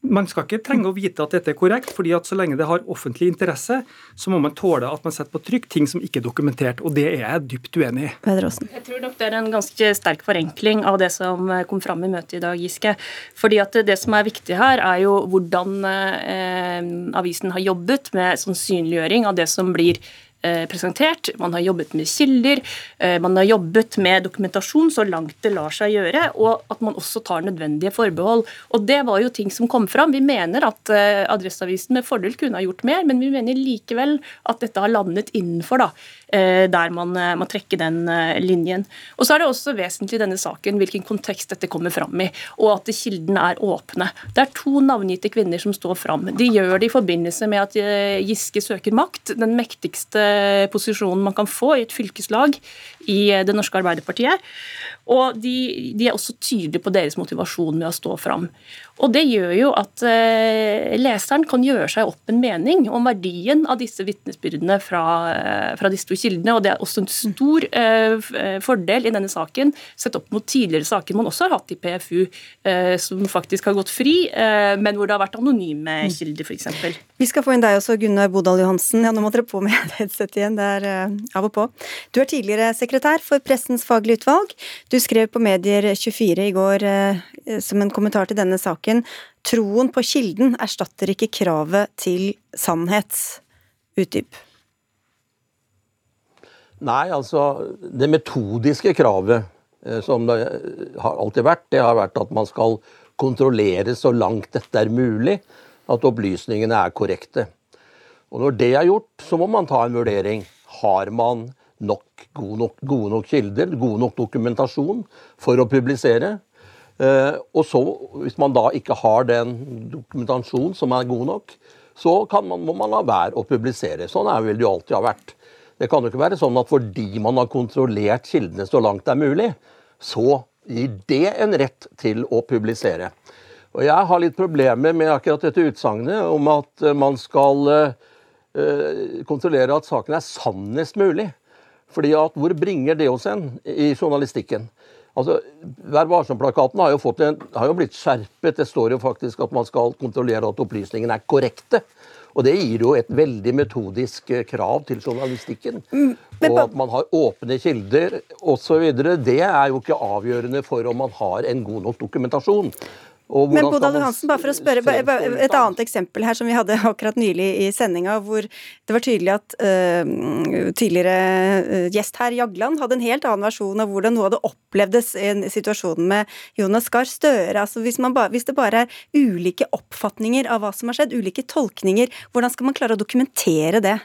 Man skal ikke trenge å vite at dette er korrekt, fordi at så lenge det har offentlig interesse, så må man tåle at man setter på trykk ting som ikke er dokumentert. Og det er jeg dypt uenig i. Jeg tror nok det er en ganske sterk forenkling av det som kom fram i møtet i dag, Giske. Fordi at det som er viktig her, er jo hvordan eh, avisen har jobbet med sånn synliggjøring av det som blir Eh, presentert. Man har jobbet med kilder, eh, man har jobbet med dokumentasjon så langt det lar seg gjøre, og at man også tar nødvendige forbehold. Og Det var jo ting som kom fram. Vi mener at eh, Adresseavisen med fordel kunne ha gjort mer, men vi mener likevel at dette har landet innenfor da, der man må trekke den linjen. Og Så er det også vesentlig i denne saken hvilken kontekst dette kommer fram i, og at kildene er åpne. Det er to navngitte kvinner som står fram. De gjør det i forbindelse med at Giske søker makt. Den mektigste posisjonen man kan få i et fylkeslag i Det norske Arbeiderpartiet. Og de, de, er også tydelige på deres motivasjon med å stå fram. Og Det gjør jo at eh, leseren kan gjøre seg opp en mening om verdien av disse vitnesbyrdene fra, eh, fra, disse to kildene. og Det er også en stor eh, eh, fordel i denne saken, sett opp mot tidligere saker man også har hatt i PFU, eh, som faktisk har gått fri, eh, men hvor det har vært anonyme kilder, f.eks. Vi skal få inn deg også, Gunnar Bodal Johansen. Ja, nå må dere på med headset igjen. Det er av og på. Du er tidligere sekretær for Pressens faglige utvalg. Du skrev på Medier24 i går eh, som en kommentar til denne saken troen på kilden erstatter ikke kravet til sannhet. Utdyp. Nei, altså det metodiske kravet eh, som det har alltid vært, det har vært at man skal kontrollere så langt dette er mulig, at opplysningene er korrekte. Og Når det er gjort, så må man ta en vurdering. Har man nok, gode, nok, gode nok kilder, god nok dokumentasjon for å publisere. Eh, og så, hvis man da ikke har den dokumentasjonen som er god nok, så man, må man la være å publisere. Sånn er vel det jo alltid har vært. Det kan jo ikke være sånn at fordi man har kontrollert kildene så langt det er mulig, så gir det en rett til å publisere. Og Jeg har litt problemer med akkurat dette utsagnet om at man skal uh, kontrollere at saken er sannest mulig. Fordi at Hvor bringer det oss hen i journalistikken? Altså, Vær varsom-plakaten har, har, jo blitt skjerpet. Det står jo faktisk at man skal kontrollere at opplysningene er korrekte. Og det gir jo et veldig metodisk eh, krav til journalistikken. Mm, og at man har åpne kilder osv. Det er jo ikke avgjørende for om man har en god nok dokumentasjon. Men Bodal Hansen, bare for å spørre, et annet eksempel her som vi hadde akkurat nylig i sendinga, hvor det var tydelig at uh, tidligere uh, gjest her, Jagland, hadde en helt annen versjon av hvordan noe hadde opplevdes i situasjonen med Jonas Gahr Støre. Altså hvis, ba, hvis, det bare er ulike oppfatninger av hva som har skjedd, ulike tolkninger, hvordan skal man klare å dokumentere det?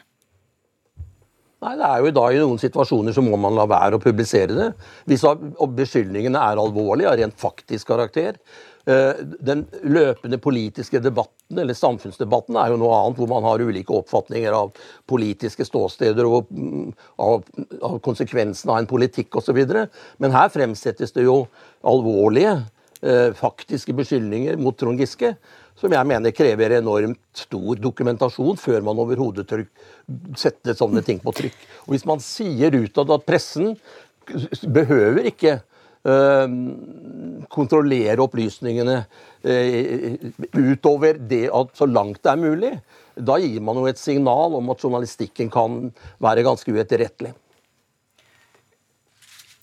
Nei, det er jo da I noen situasjoner så må man la være å publisere det. Hvis beskyldningene er alvorlige, av rent faktisk karakter, Eh, den løpende politiske debatten, eller samfunnsdebatten, er jo noe annet, hvor man har ulike oppfatninger av politiske ståsteder og mm, av, av konsekvensene av en politikk osv. Men her fremsettes det jo alvorlige, eh, faktiske beskyldninger mot Trond Giske, som jeg mener krever enormt stor dokumentasjon før man overhodet tør sette sånne ting på trykk. Og Hvis man sier utad at pressen behøver ikke kontrollere opplysningene eh, utover det at så langt det er mulig. Da gir man jo et signal om at journalistikken kan være ganske uetterrettelig.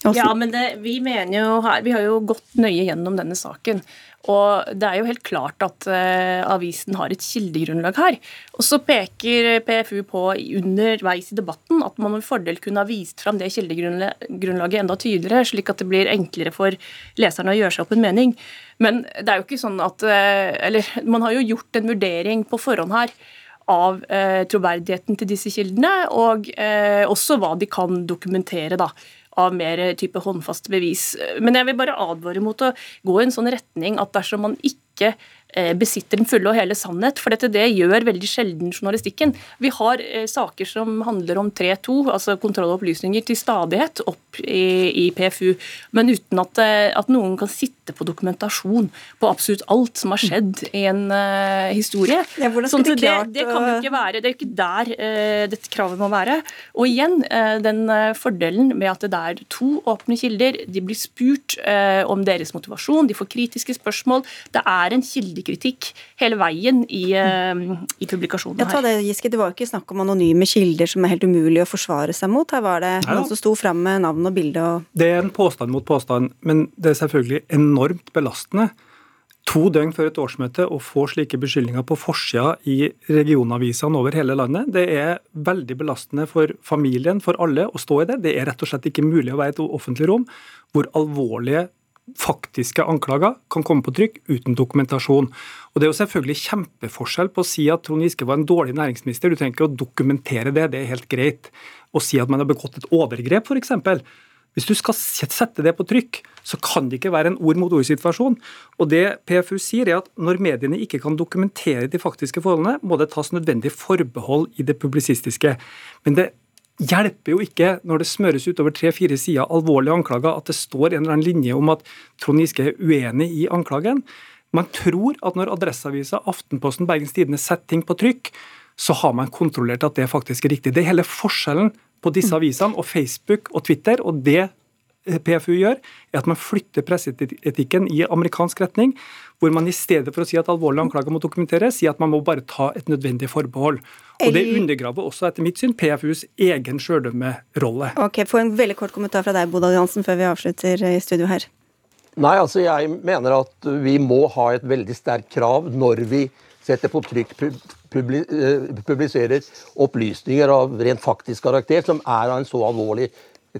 Ja, men det, vi mener jo her, vi har jo gått nøye gjennom denne saken. Og det er jo helt klart at uh, avisen har et kildegrunnlag her. Og så peker PFU på underveis i debatten at man med fordel kunne ha vist fram det kildegrunnlaget enda tydeligere, slik at det blir enklere for leserne å gjøre seg opp en mening. Men det er jo ikke sånn at uh, Eller man har jo gjort en vurdering på forhånd her av eh, troverdigheten til disse kildene, og også hva de kan dokumentere. da av mer type håndfast bevis. Men jeg vil bare advare mot å gå i en sånn retning at dersom man ikke besitter den fulle og hele sannhet. For dette det gjør veldig sjelden journalistikken. Vi har eh, saker som handler om 3-2, altså kontroll og opplysninger, til stadighet opp i, i PFU, men uten at, eh, at, noen kan sitte på dokumentasjon på absolutt alt som har skjedd i en uh, historie. Ja, sånn, det, det, det, kan jo ikke være, det er ikke der uh, dette kravet må være. Og igjen, uh, den fordelen med at det er to åpne kilder, de blir spurt om deres motivasjon, de får kritiske spørsmål. Det er en kilde kildekritikk hele veien i, eh, i publikasjonene her. Det, Giske, det var jo ikke snakk om anonyme kilder som er helt umulig å forsvare seg mot. Her var det noen som sto fram med navn og bilde. Og... Det er en påstand mot påstand, men det er selvfølgelig enormt belastende to døgn før et årsmøte å få slike beskyldninger på forsida i regionavisene over hele landet. Det er veldig belastende for familien, for alle, å stå i det. Det er rett og slett ikke mulig å være i et offentlig rom hvor alvorlige faktiske anklager kan komme på trykk uten dokumentasjon. Og Det er jo selvfølgelig kjempeforskjell på å si at Trond Giske var en dårlig næringsminister. Du trenger ikke å dokumentere det, det er helt greit. Å si at man har begått et overgrep, f.eks. Hvis du skal sette det på trykk, så kan det ikke være en ord mot ord-situasjon. Og det PFU sier er at Når mediene ikke kan dokumentere de faktiske forholdene, må det tas nødvendig forbehold i det publisistiske. Men det hjelper jo ikke når det smøres utover tre-fire sider alvorlige anklager, at det står en eller annen linje om at Trond Giske er uenig i anklagen. Man tror at når Adresseavisa, Aftenposten, Bergens Tidende setter ting på trykk, så har man kontrollert at det faktisk er riktig. Det er hele forskjellen på disse avisene og Facebook og Twitter, og det PFU gjør, er at man flytter presseetikken i amerikansk retning, hvor man i stedet for å si at alvorlige anklager må dokumenteres, sier at man må bare ta et nødvendig forbehold. Og Det undergraver også, etter mitt syn, PFUs egen sjøldømmerolle. Ok, Få en veldig kort kommentar fra deg, Bodal Jansen, før vi avslutter i studio her. Nei, altså jeg mener at vi må ha et veldig sterkt krav når vi setter på trykk eh, publiserer opplysninger av rent faktisk karakter som er av en så alvorlig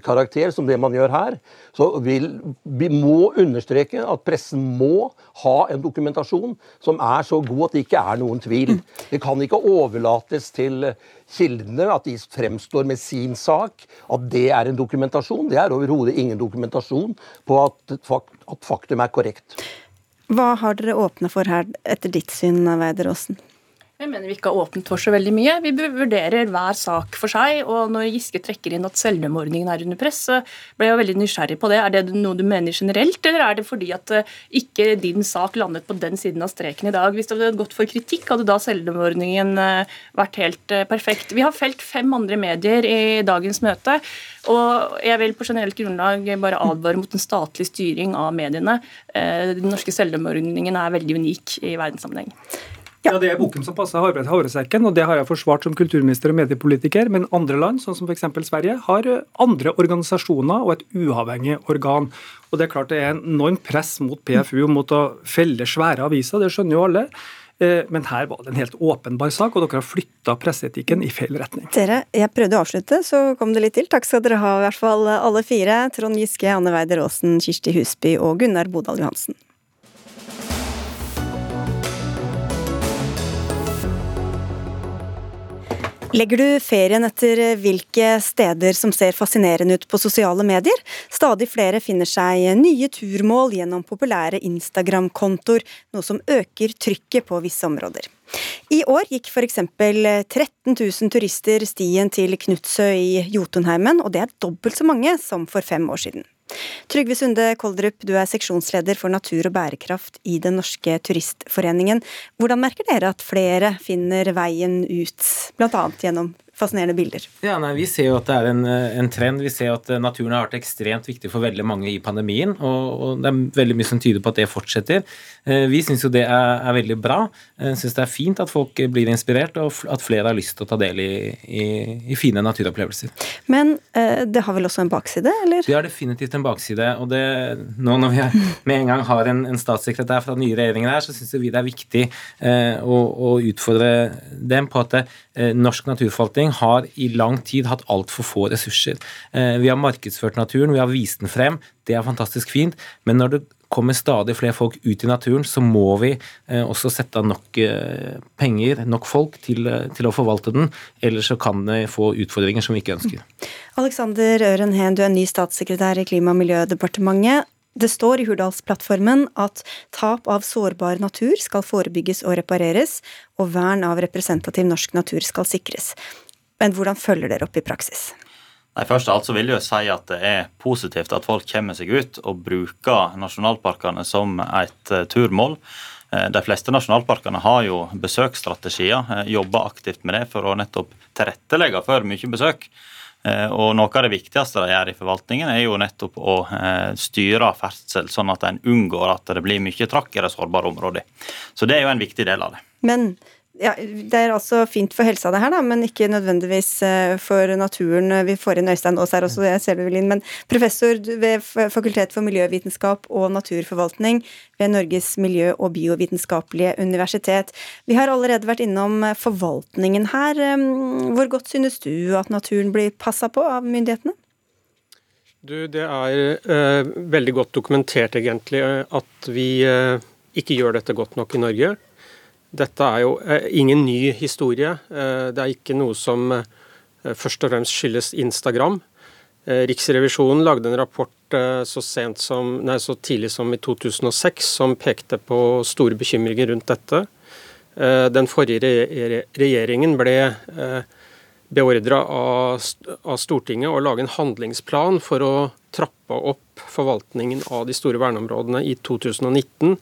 karakter som det man gjør her, så vil vi må understreke at pressen må ha en dokumentasjon som er så god at det ikke er noen tvil. Det kan ikke overlates til kildene at de fremstår med sin sak, at det er en dokumentasjon. Det er overhodet ingen dokumentasjon på at, faktum er korrekt. Hva har dere åpna for her, etter ditt syn, Weider Aasen? Jeg mener vi ikke har åpnet for så veldig mye. Vi vurderer hver sak for seg. og Når Giske trekker inn at celleordningen er under press, så ble jeg veldig nysgjerrig på det. Er det noe du mener generelt, eller er det fordi at eh, ikke din sak landet på den siden av streken i dag? Hvis det hadde gått for kritikk, hadde da celleordningen eh, vært helt eh, perfekt. Vi har felt fem andre medier i dagens møte. Og jeg vil på generelt grunnlag bare advare mot en statlig styring av mediene. Den norske celleordningen er veldig unik i verdenssammenheng. Ja. ja, Det er boken som passer havresekken, og det har jeg forsvart som kulturminister og mediepolitiker. Men andre land, sånn som f.eks. Sverige, har eh, andre organisasjoner og et uavhengig organ. Og Det er klart det er enormt press mot PFU mot å felle svære aviser, det skjønner jo alle. Eh, men her var det en helt åpenbar sak, og dere har flytta presseetikken i feil retning. Dere, jeg prøvde å avslutte, så kom det litt til. Takk skal dere ha, i hvert fall alle fire. Trond Giske, Anne Weider Aasen, Kirsti Husby og Gunnar Bodal Johansen. Legger du ferien etter hvilke steder som ser fascinerende ut på sosiale medier? Stadig flere finner seg nye turmål gjennom populære Instagram-kontoer, noe som øker trykket på visse områder. I år gikk f.eks. 13 000 turister stien til Knutsø i Jotunheimen, og det er dobbelt så mange som for fem år siden. Trygve Sunde Koldrup, du er seksjonsleder for natur og bærekraft i Den norske turistforeningen. Hvordan merker dere at flere finner veien ut, bl.a. gjennom fascinerende bilder. Ja, nei, Vi ser jo at det er en, en, trend. Vi ser at naturen har vært ekstremt viktig for veldig mange i pandemien. Og, og det er veldig mye som tyder på at det fortsetter. Eh, vi syns jo det er, er, veldig bra. Eh, syns det er fint at folk blir inspirert, og at flere har lyst til å ta del i, i, i fine naturopplevelser. Men eh, det har vel også en bakside, eller? Det har definitivt en bakside. Og det, nå når vi med en gang har en, en statssekretær fra den nye regjeringen her, så syns vi det er viktig eh, å, å, utfordre dem på at eh, norsk naturforvaltning næring har i lang tid hatt altfor få ressurser. Eh, vi har markedsført naturen, vi har vist den frem, det er fantastisk fint, men når det kommer stadig flere folk ut i naturen, så må vi eh, også sette av nok eh, penger, nok folk, til, til å forvalte den. Ellers så kan det få utfordringer som vi ikke ønsker. Alexander Øren Heen, du er ny statssekretær i Klima- og miljødepartementet. Det står i Hurdalsplattformen at tap av sårbar natur skal forebygges og repareres, og vern av representativ norsk natur skal sikres. Men hvordan følger dere opp i praksis? Nei, først av alt så vil jeg si at Det er positivt at folk kommer seg ut og bruker nasjonalparkene som et uh, turmål. Uh, de fleste nasjonalparkene har jo besøksstrategier, uh, jobber aktivt med det for å nettopp tilrettelegge for mye besøk. Og Noe av det viktigste de gjør i forvaltningen, er jo nettopp å styre ferdsel, sånn at en unngår at det blir mye trakk i de sårbare områdene. Så det er jo en viktig del av det. Men ja, Det er altså fint for helsa, det her, da, men ikke nødvendigvis eh, for naturen. Vi får inn Øystein Aas her også, jeg ser det vel inn, men professor ved Fakultet for miljøvitenskap og naturforvaltning ved Norges miljø- og biovitenskapelige universitet. Vi har allerede vært innom forvaltningen her. Hvor godt synes du at naturen blir passa på av myndighetene? Du, det er eh, veldig godt dokumentert, egentlig, at vi eh, ikke gjør dette godt nok i Norge. Dette er jo eh, ingen ny historie. Eh, det er ikke noe som eh, først og fremst skyldes Instagram. Riksrevisjonen lagde en rapport så, som, nei, så, tidlig som i 2006 som pekte på store bekymringer rundt dette. Den forrige regjeringen ble beordra av Stortinget å lage en handlingsplan for å trappe opp forvaltningen av de store verneområdene i 2019.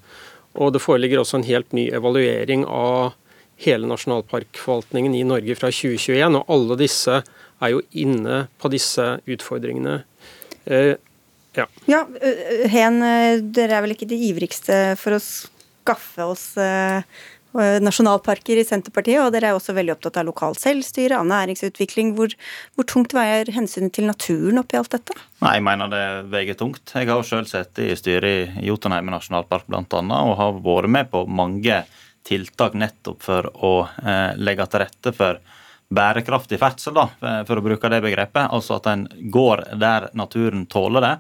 Og det foreligger også en helt ny evaluering av hele nasjonalparkforvaltningen i Norge fra 2021. Og alle disse er jo inne på disse utfordringene. Eh, ja. ja, Hen, dere er vel ikke de ivrigste for å skaffe oss eh, Eh, nasjonalparker i Senterpartiet, og dere er også veldig opptatt av lokalt selvstyre, av næringsutvikling. Hvor, hvor tungt veier hensynet til naturen oppi alt dette? Nei, Jeg mener det veier tungt. Jeg har selv sittet i styret i Jotunheimen nasjonalpark bl.a. og har vært med på mange tiltak nettopp for å eh, legge til rette for bærekraftig ferdsel, da, eh, for å bruke det begrepet. Altså at en går der naturen tåler det.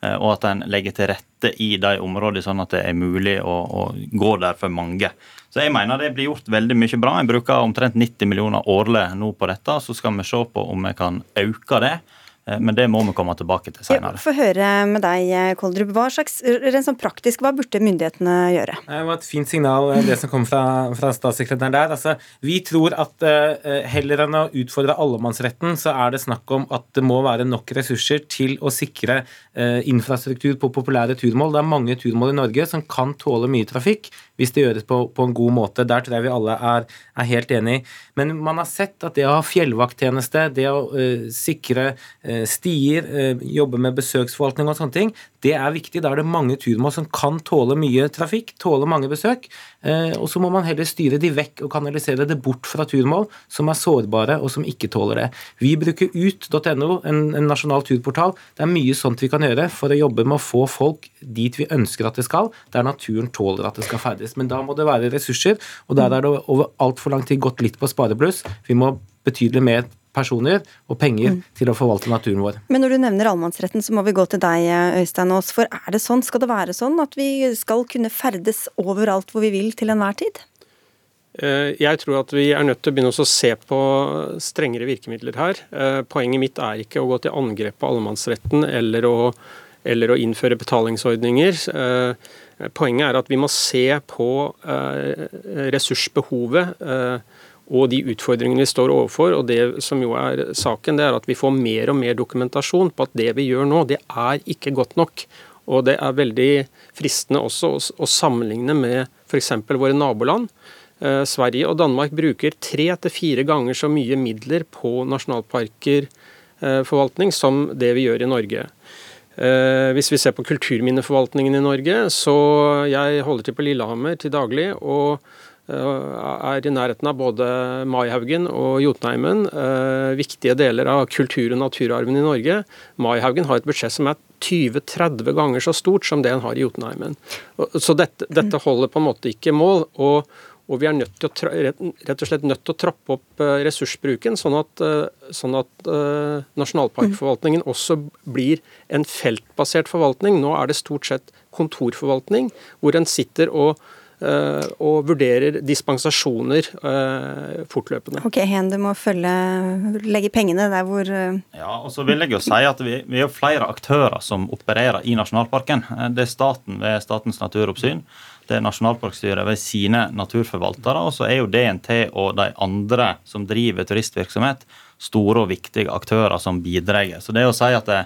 Eh, og at en legger til rette i de områdene sånn at det er mulig å, å, gå der for mange. Så jeg mener det blir gjort veldig mye bra. Jeg bruker omtrent 90 millioner årlig nå på dette. Så skal vi se på om vi kan øke det. Eh, men det må vi komme tilbake til senere. Få høre med deg, Koldrup. Hva slags, rent sånn praktisk, hva burde myndighetene gjøre? Det var et fint signal, eh, det som kom fra, fra statssekretæren der. Altså, vi tror at uh, heller enn å utfordre allemannsretten, så er det snakk om at det må være nok ressurser til å sikre uh, infrastruktur på populære turmål. Det er mange turmål i Norge som kan tåle mye trafikk hvis det gjøres på, på en god måte. Der tror jeg vi alle er, er helt enig. Men man har sett at det å ha fjellvakttjeneste, det å uh, sikre uh, stier, uh, jobbe med besøksforvaltning og sånne ting, det er viktig. Da er det mange turmål som kan tåle mye trafikk, tåle mange besøk. Og så må man heller styre de vekk og kanalisere det bort fra turmål som er sårbare og som ikke tåler det. Vi bruker ut.no, en nasjonal turportal. Det er mye sånt vi kan gjøre for å jobbe med å få folk dit vi ønsker at det skal, der naturen tåler at det skal ferdes. Men da må det være ressurser, og der er det over altfor lang tid gått litt på sparebluss. Vi må betydelig mer personer og penger mm. til å forvalte naturen vår. Men når du nevner allemannsretten, så må vi gå til deg, Øystein Aas. For er det sånn, skal det være sånn at vi skal kunne ferdes overalt hvor vi vil til enhver tid? Eh, jeg tror at vi er nødt til å begynne å se på strengere virkemidler her. Eh, poenget mitt er ikke å gå til angrep på allemannsretten eller å, eller å innføre betalingsordninger. Eh, Poenget er at vi må se på eh, ressursbehovet eh, og de utfordringene vi står overfor. og Det som jo er saken, det er at vi får mer og mer dokumentasjon på at det vi gjør nå, det er ikke godt nok. Og det er veldig fristende også å, sammenligne med f.eks. våre naboland. Eh, Sverige og Danmark bruker tre til fire ganger så mye midler på nasjonalparker forvaltning som det vi gjør i Norge. Eh, hvis vi ser på kulturminneforvaltningen i Norge, så jeg holder til på Lillehammer til daglig. og eh, er i nærheten av både Maihaugen og Jotunheimen. Eh, viktige deler av kultur- og naturarven i Norge. Maihaugen har et budsjett som er 20-30 ganger så stort som det en har i Jotunheimen. Så dette, dette holder på en måte ikke mål. og og vi er nødt til å, rett og slett nødt til å trappe opp eh, ressursbruken, sånn at, eh, sånn at nasjonalparkforvaltningen også blir en feltbasert forvaltning. Nå er det stort sett kontorforvaltning, hvor en sitter og eh, og vurderer dispensasjoner eh, fortløpende. Ok, Hen, du må følge, legge pengene der hvor eh, Ja, og så vil jeg jo si at vi, vi er flere aktører som opererer i nasjonalparken. Eh, Det er staten ved Statens naturoppsyn. Det er Nasjonalparkstyret ved sine naturforvaltere. Og så er jo DNT og de andre som driver turistvirksomhet, store og viktige aktører som bidrar. Så det å si at det,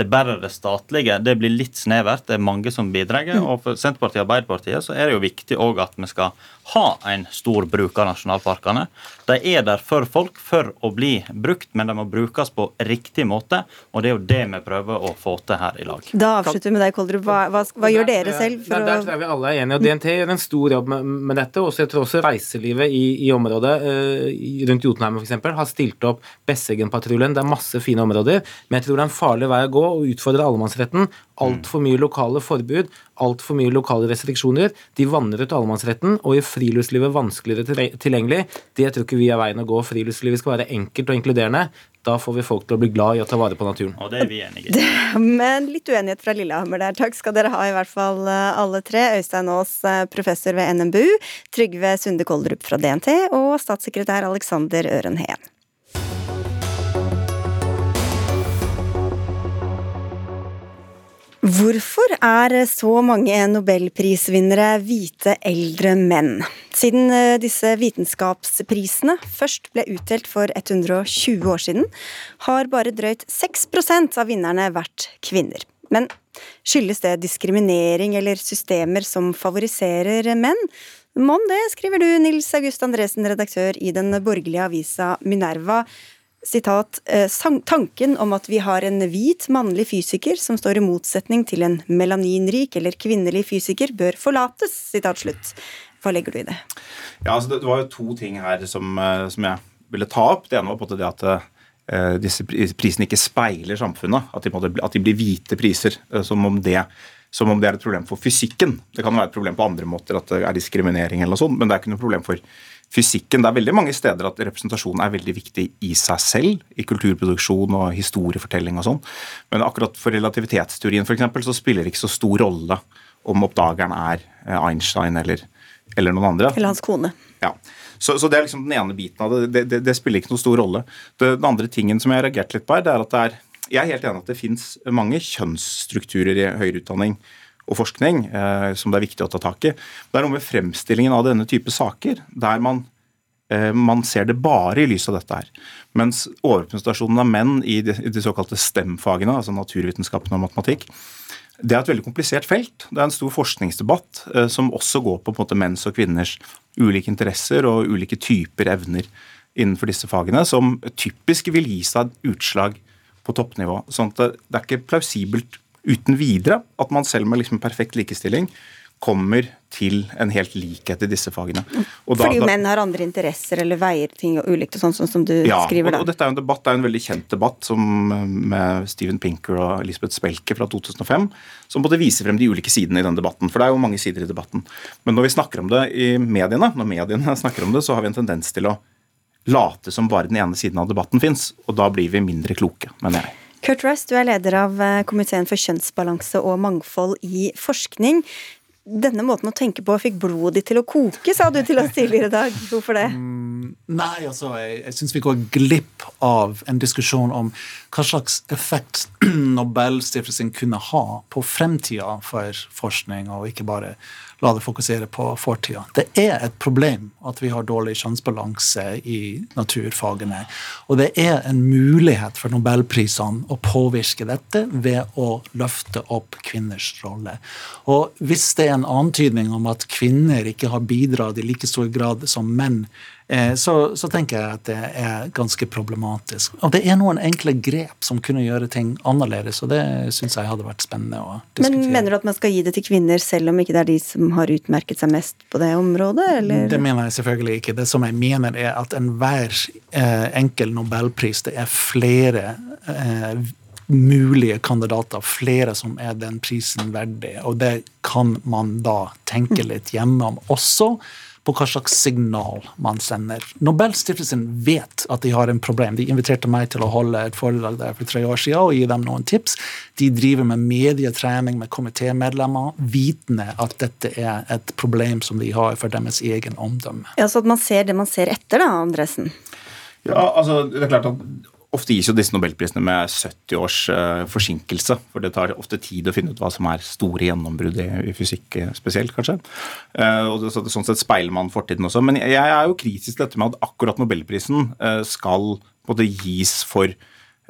det er bare det statlige, det blir litt snevert. Det er mange som bidrar. Og for Senterpartiet og Arbeiderpartiet så er det jo viktig òg at vi skal ha en stor bruk av nasjonalparkene. De er der for folk for å bli brukt, men de må brukes på riktig måte. Og det er jo det vi prøver å få til her i lag. Da avslutter vi med deg, Koldrup. Hva, hva, hva gjør dere selv for der, der tror jeg vi alle er enige. og DNT gjør en stor jobb med, med dette. Også, jeg tror også reiselivet i, i området eh, i- rundt Jotunheimen f.eks. har stilt opp Besseggen-patruljen. Det er masse fine områder. Men jeg tror det er en farlig vei å gå å utfordre allemannsretten. Altfor mye lokale forbud, altfor mye lokale restriksjoner. De vanner ut allemannsretten og gjør friluftslivet vanskeligere tilgjengelig. Det tror ikke vi er veien å gå. Friluftslivet skal være enkelt og inkluderende. Da får vi folk til å bli glad i å ta vare på naturen. Og det er vi enige i. Men litt uenighet fra Lillehammer der. Takk skal dere ha, i hvert fall eh, alle tre. Øystein Aas, eh, professor ved NMBU, Trygve Sunde Koldrup fra DNT og statssekretær Alexander Øren Heen. Hvorfor er så mange nobelprisvinnere hvite eldre menn? Siden eh, disse vitenskapsprisene først ble utdelt for 120 år siden, har bare drøyt 6% av vinnerne vært kvinner. Men skyldes det diskriminering eller systemer som favoriserer menn? Mon det, skriver du, Nils August Andresen, redaktør i den borgerlige avisa Minerva sitat, eh, tanken om at vi har en hvit mannlig fysiker som står i motsetning til en melaninrik eller kvinnelig fysiker, bør forlates. Sitat slutt. Hva legger du i det? Ja, altså det, var jo to ting her som, eh, som jeg ville ta opp. Det ene var på det at eh, disse pri- prisene ikke speiler samfunnet. At de, at de blir hvite priser. som, om det, som om det er et problem for fysikken. Det kan være et problem på andre måter, at det er diskriminering eller noe sånt, men det er ikke noe problem for fysikken. Det er veldig mange steder at representasjon er veldig viktig i seg selv, i kulturproduksjon og historiefortelling og sånn. Men akkurat for relativitetsteorien for eksempel, så spiller det ikke så stor rolle om oppdageren er eh, Einstein eller, eller noen andre. Eller hans kone. Ja. Så, så det er liksom den ene biten av det. Det, det, det spiller ikke noen stor rolle. Det, den andre tingen som jeg har reagert litt på, her, det er at det er Jeg er helt enig at det fins mange kjønnsstrukturer i høyere utdanning og forskning eh, som det er viktig å ta tak i. Det er noe med fremstillingen av denne type saker der man, eh, man ser det bare i lys av dette her. Mens overrepresentasjonen av menn i de, i de såkalte STEM-fagene, altså naturvitenskapene og matematikk, det er et veldig komplisert felt. Det er en stor forskningsdebatt eh, som også går på, på en måte, menns og kvinners ulike interesser og ulike typer evner innenfor disse fagene, som typisk vil gi seg utslag på toppnivå. Sånn at det, er ikke plausibelt uten videre at man selv med liksom perfekt likestilling kommer til en helt likhet i disse fagene. Da- Fordi jo menn har andre interesser eller veier ting og ulikt og sånn, sånn som du ja, skriver da. da. og dette er jo en debatt, det er jo en veldig kjent debatt som, med Steven Pinker og Elisabeth Spelke fra 2005, som både viser frem de ulike sidene i den debatten. For det er jo mange sider i debatten. Men når vi snakker om det i mediene, når mediene snakker om det, så har vi en tendens til å late som bare den ene siden av debatten fins, og da blir vi mindre kloke, mener jeg. Kurt Rice, du er leder av eh, komiteen for kjønnsbalanse og mangfold i forskning. Denne måten å tenke på fikk blodet ditt til å koke, sa du til oss tidligere i dag. Hvorfor det? Nei, altså, jeg, jeg syns vi går glipp av en diskusjon om hva slags effekt Nobelstiftelsen kunne ha på fremtida for forskning, og ikke bare la det fokusere på fortida. Det er et problem at vi har dårlig kjønnsbalanse i naturfagene. Og det er en mulighet for nobelprisene å påvirke dette ved å løfte opp kvinners rolle. Og hvis det er en antydning om at kvinner ikke har bidratt i like stor grad som menn, så, så tenker jeg at det er ganske problematisk. Og det er noen enkle grep som kunne gjøre ting annerledes, og det syns jeg hadde vært spennende å diskutere. Men mener du at man skal gi det til kvinner selv om ikke det er de som har utmerket seg mest på det området, eller? Det mener jeg selvfølgelig ikke. Det som jeg mener er at enhver eh, enkel nobelpris, det er flere eh, mulige kandidater, flere som er den prisen verdig. Og det kan man da tenke litt gjennom også på hva slags signal man sender. Nobelstiftelsen vet at de har en problem. De inviterte meg til å holde et foredrag der for tre år siden og gi dem noen tips. De driver med medietrening med komitémedlemmer, vitende at dette er et problem som de har for deres egen omdømme. Ja, Så at man ser det man ser etter, da, Andresen? Ja, altså, det er klart at Ofte gis jo disse nobelprisene med 70 års uh, forsinkelse. For det tar ofte tid å finne ut hva som er store gjennombrudd i, fysikk eh, spesielt, kanskje. Uh, og det, så, Sånn sett speiler man fortiden også. Men jeg, er jo kritisk til dette med at akkurat nobelprisen skal både gis for,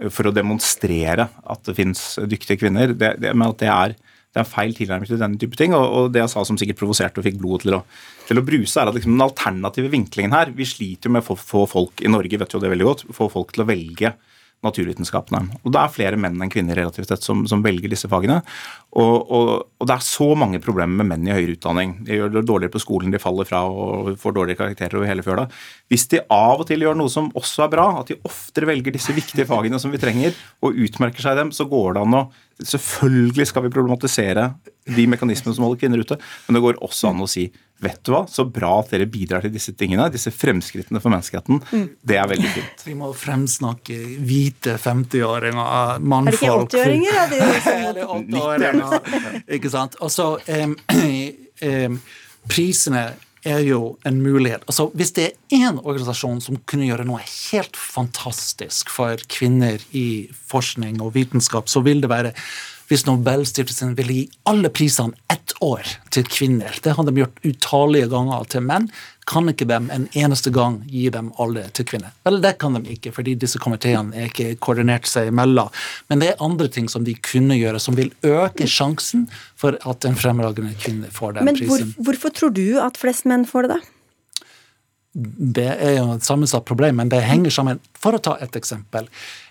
for, å demonstrere at det finnes dyktige kvinner. Det, det, men at det er det er feil tilnærming til denne type ting. Og, og, det jeg sa som sikkert provoserte og fikk blodet til å, til å bruse, er at liksom den alternative vinklingen her Vi sliter jo med å få folk i Norge vet jo det veldig godt, få folk til å velge naturvitenskapene. Og det er flere menn enn kvinner relativt sett som, som velger disse fagene. Og, og, og, det er så mange problemer med menn i høyere utdanning. De gjør det dårligere på skolen, de faller fra og får dårlige karakterer over hele fjøla. Hvis de av og til gjør noe som også er bra, at de oftere velger disse viktige fagene som vi trenger, og utmerker seg i dem, så går det an å Selvfølgelig skal vi problematisere de mekanismene som holder kvinner ute, men det går også an å si vet du hva, så bra at dere bidrar til disse tingene, disse fremskrittene for menneskeheten. Mm. Det er veldig fint. Vi må fremsnakke hvite 50-åringer, mannfolk Er det ikke 80-åringer? Ja, de 80-åringer, ikke sant. Og så um, um, Prisene er jo en mulighet. Altså, Hvis det er én organisasjon som kunne gjøre noe helt fantastisk for kvinner i forskning og vitenskap, så vil det være hvis Nobelstiftelsen ville gi alle prisene ett år til kvinner. Det har de gjort utallige ganger til menn. Kan ikke de en eneste gang gi dem alle til kvinner? Vel, det kan de ikke, fordi disse komiteene er ikke koordinert seg imellom. Men det er andre ting som de kunne gjøre, som vil øke sjansen for at en fremragende kvinne får den Men prisen. Men hvor, hvorfor tror du at flest menn får det, da? Det er jo et sammensatt problem, men det henger sammen. For å ta et eksempel.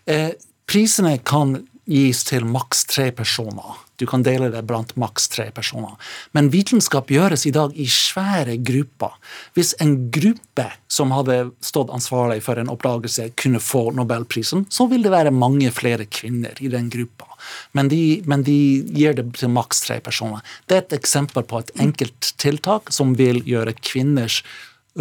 Eh, prisene kan gis til maks tre personer. Du kan dele det blant maks tre personer. Men vitenskap gjøres i dag i svære grupper. Hvis en gruppe som hadde stått ansvarlig for en oppdagelse, kunne få nobelprisen, så vil det være mange flere kvinner i den gruppa. Men de, men de gir det til maks tre personer. Det er et eksempel på et enkelt tiltak som vil gjøre kvinners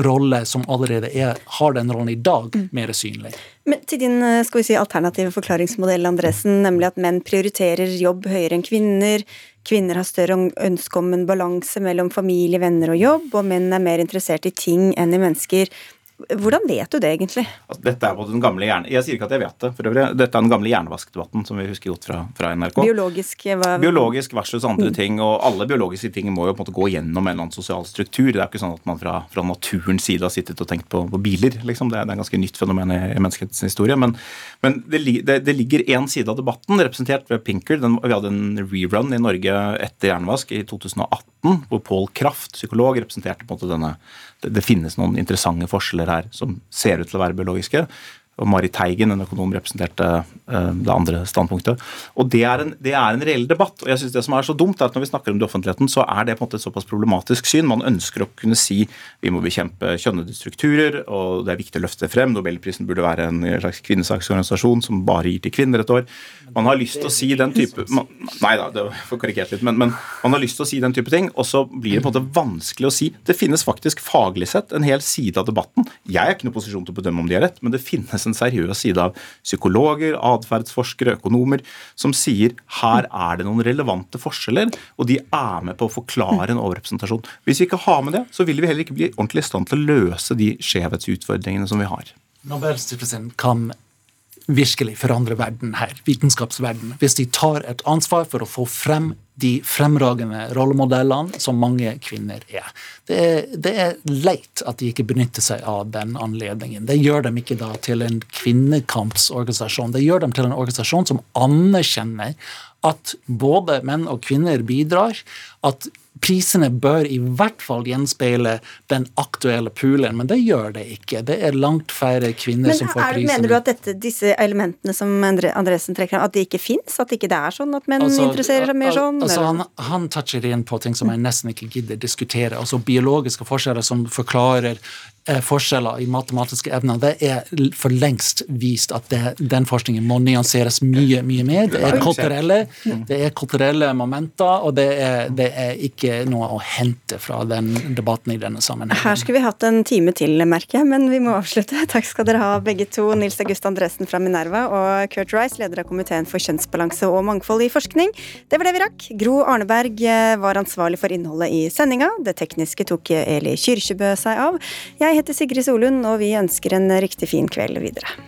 rolle som allerede er, har den rollen i dag, mm. mer synlig. Men til din eh, skal vi si, alternative forklaringsmodell, Andresen, nemlig at menn prioriterer jobb høyere enn kvinner. Kvinner har større ønske om en balanse mellom familie, venner og jobb, og menn er mer interessert i ting enn i mennesker. Hvordan vet du det, egentlig? Altså, dette er på den gamle hjerne... Jeg sier ikke at jeg vet det. for øvrig. Dette er den gamle hjernevaskdebatten som vi husker godt fra, fra NRK. Biologisk hva... Biologisk versus andre mm. ting. Og alle biologiske ting må jo på en måte gå gjennom en eller annen sosial struktur. Det er ikke sånn at man fra, fra naturens side har sittet og tenkt på, på biler. liksom. Det er, det er en ganske nytt fenomen i, i menneskehetens historie. Men, men det, det, det, ligger én side av debatten, representert ved Pinker. Den, vi hadde en rerun i Norge etter hjernevask i 2018, hvor Paul Kraft, psykolog, representerte på en måte denne det, det, finnes noen interessante forskjeller her som ser ut til å være biologiske og Marit Teigen, en økonom, representerte uh, det andre standpunktet. Og Det er en, det er en reell debatt. og jeg synes Det som er så dumt, er at når vi snakker om det i offentligheten, så er det på en måte et såpass problematisk syn. Man ønsker å kunne si vi må bekjempe kjønnede strukturer, og det er viktig å løfte frem. Nobelprisen burde være en slags kvinnesaksorganisasjon som bare gir til kvinner et år. Man har lyst til å si den type man, Nei da, det får karikert litt, men, men, man har lyst til å si den type ting, og så blir det på en måte vanskelig å si. Det finnes faktisk faglig sett en hel side av debatten. Jeg er ikke noen posisjon til å bedømme om de har rett, men det finnes en seriøs side av psykologer, atferdsforskere, økonomer, som sier her er det noen relevante forskjeller, og de er med på å forklare en overrepresentasjon. Hvis vi ikke har med det, så vil vi heller ikke bli ordentlig i stand til å løse de skjevhetsutfordringene som vi har. Nobelstiftelsen kan virkelig forandre verden her, vitenskapsverdenen. hvis de tar et ansvar for å få frem de fremragende rollemodellene som mange kvinner er. Det, er. det er leit at de ikke benytter seg av den anledningen. Det gjør dem ikke da til en kvinnekampsorganisasjon. Det gjør dem til en organisasjon som anerkjenner at både menn og kvinner bidrar, at prisene bør i hvert fall gjenspeile den aktuelle poolen, men det gjør det ikke. Det er langt færre kvinner men, som får prisen. Mener du at dette, disse elementene som Andresen trekker fram, at de ikke fins? At ikke det er sånn at menn altså, interesserer seg mer sånn? Altså, han, han, toucher inn på ting som jeg nesten ikke gidder diskutere. Altså biologiske forskjeller som forklarer eh, forskjeller i matematiske evner. Det er for lengst vist at det, den forskningen må nyanseres mye, mye mer. Det er kulturelle Det er kulturelle momenter, og det er, det er ikke noe å hente fra den debatten i denne sammenhengen. Her skulle vi hatt en time til, merker jeg, men vi må avslutte. Takk skal dere ha begge to. Nils August Andresen fra Minerva og Kurt Rice, leder av komiteen for kjønnsbalanse og mangfold i forskning. Det var det vi rakk. Gro Arneberg eh, var ansvarlig for innholdet i sendinga. Det tekniske tok Eli Kyrkjebø seg av. Jeg heter Sigrid Solund, og vi ønsker en riktig fin kveld videre.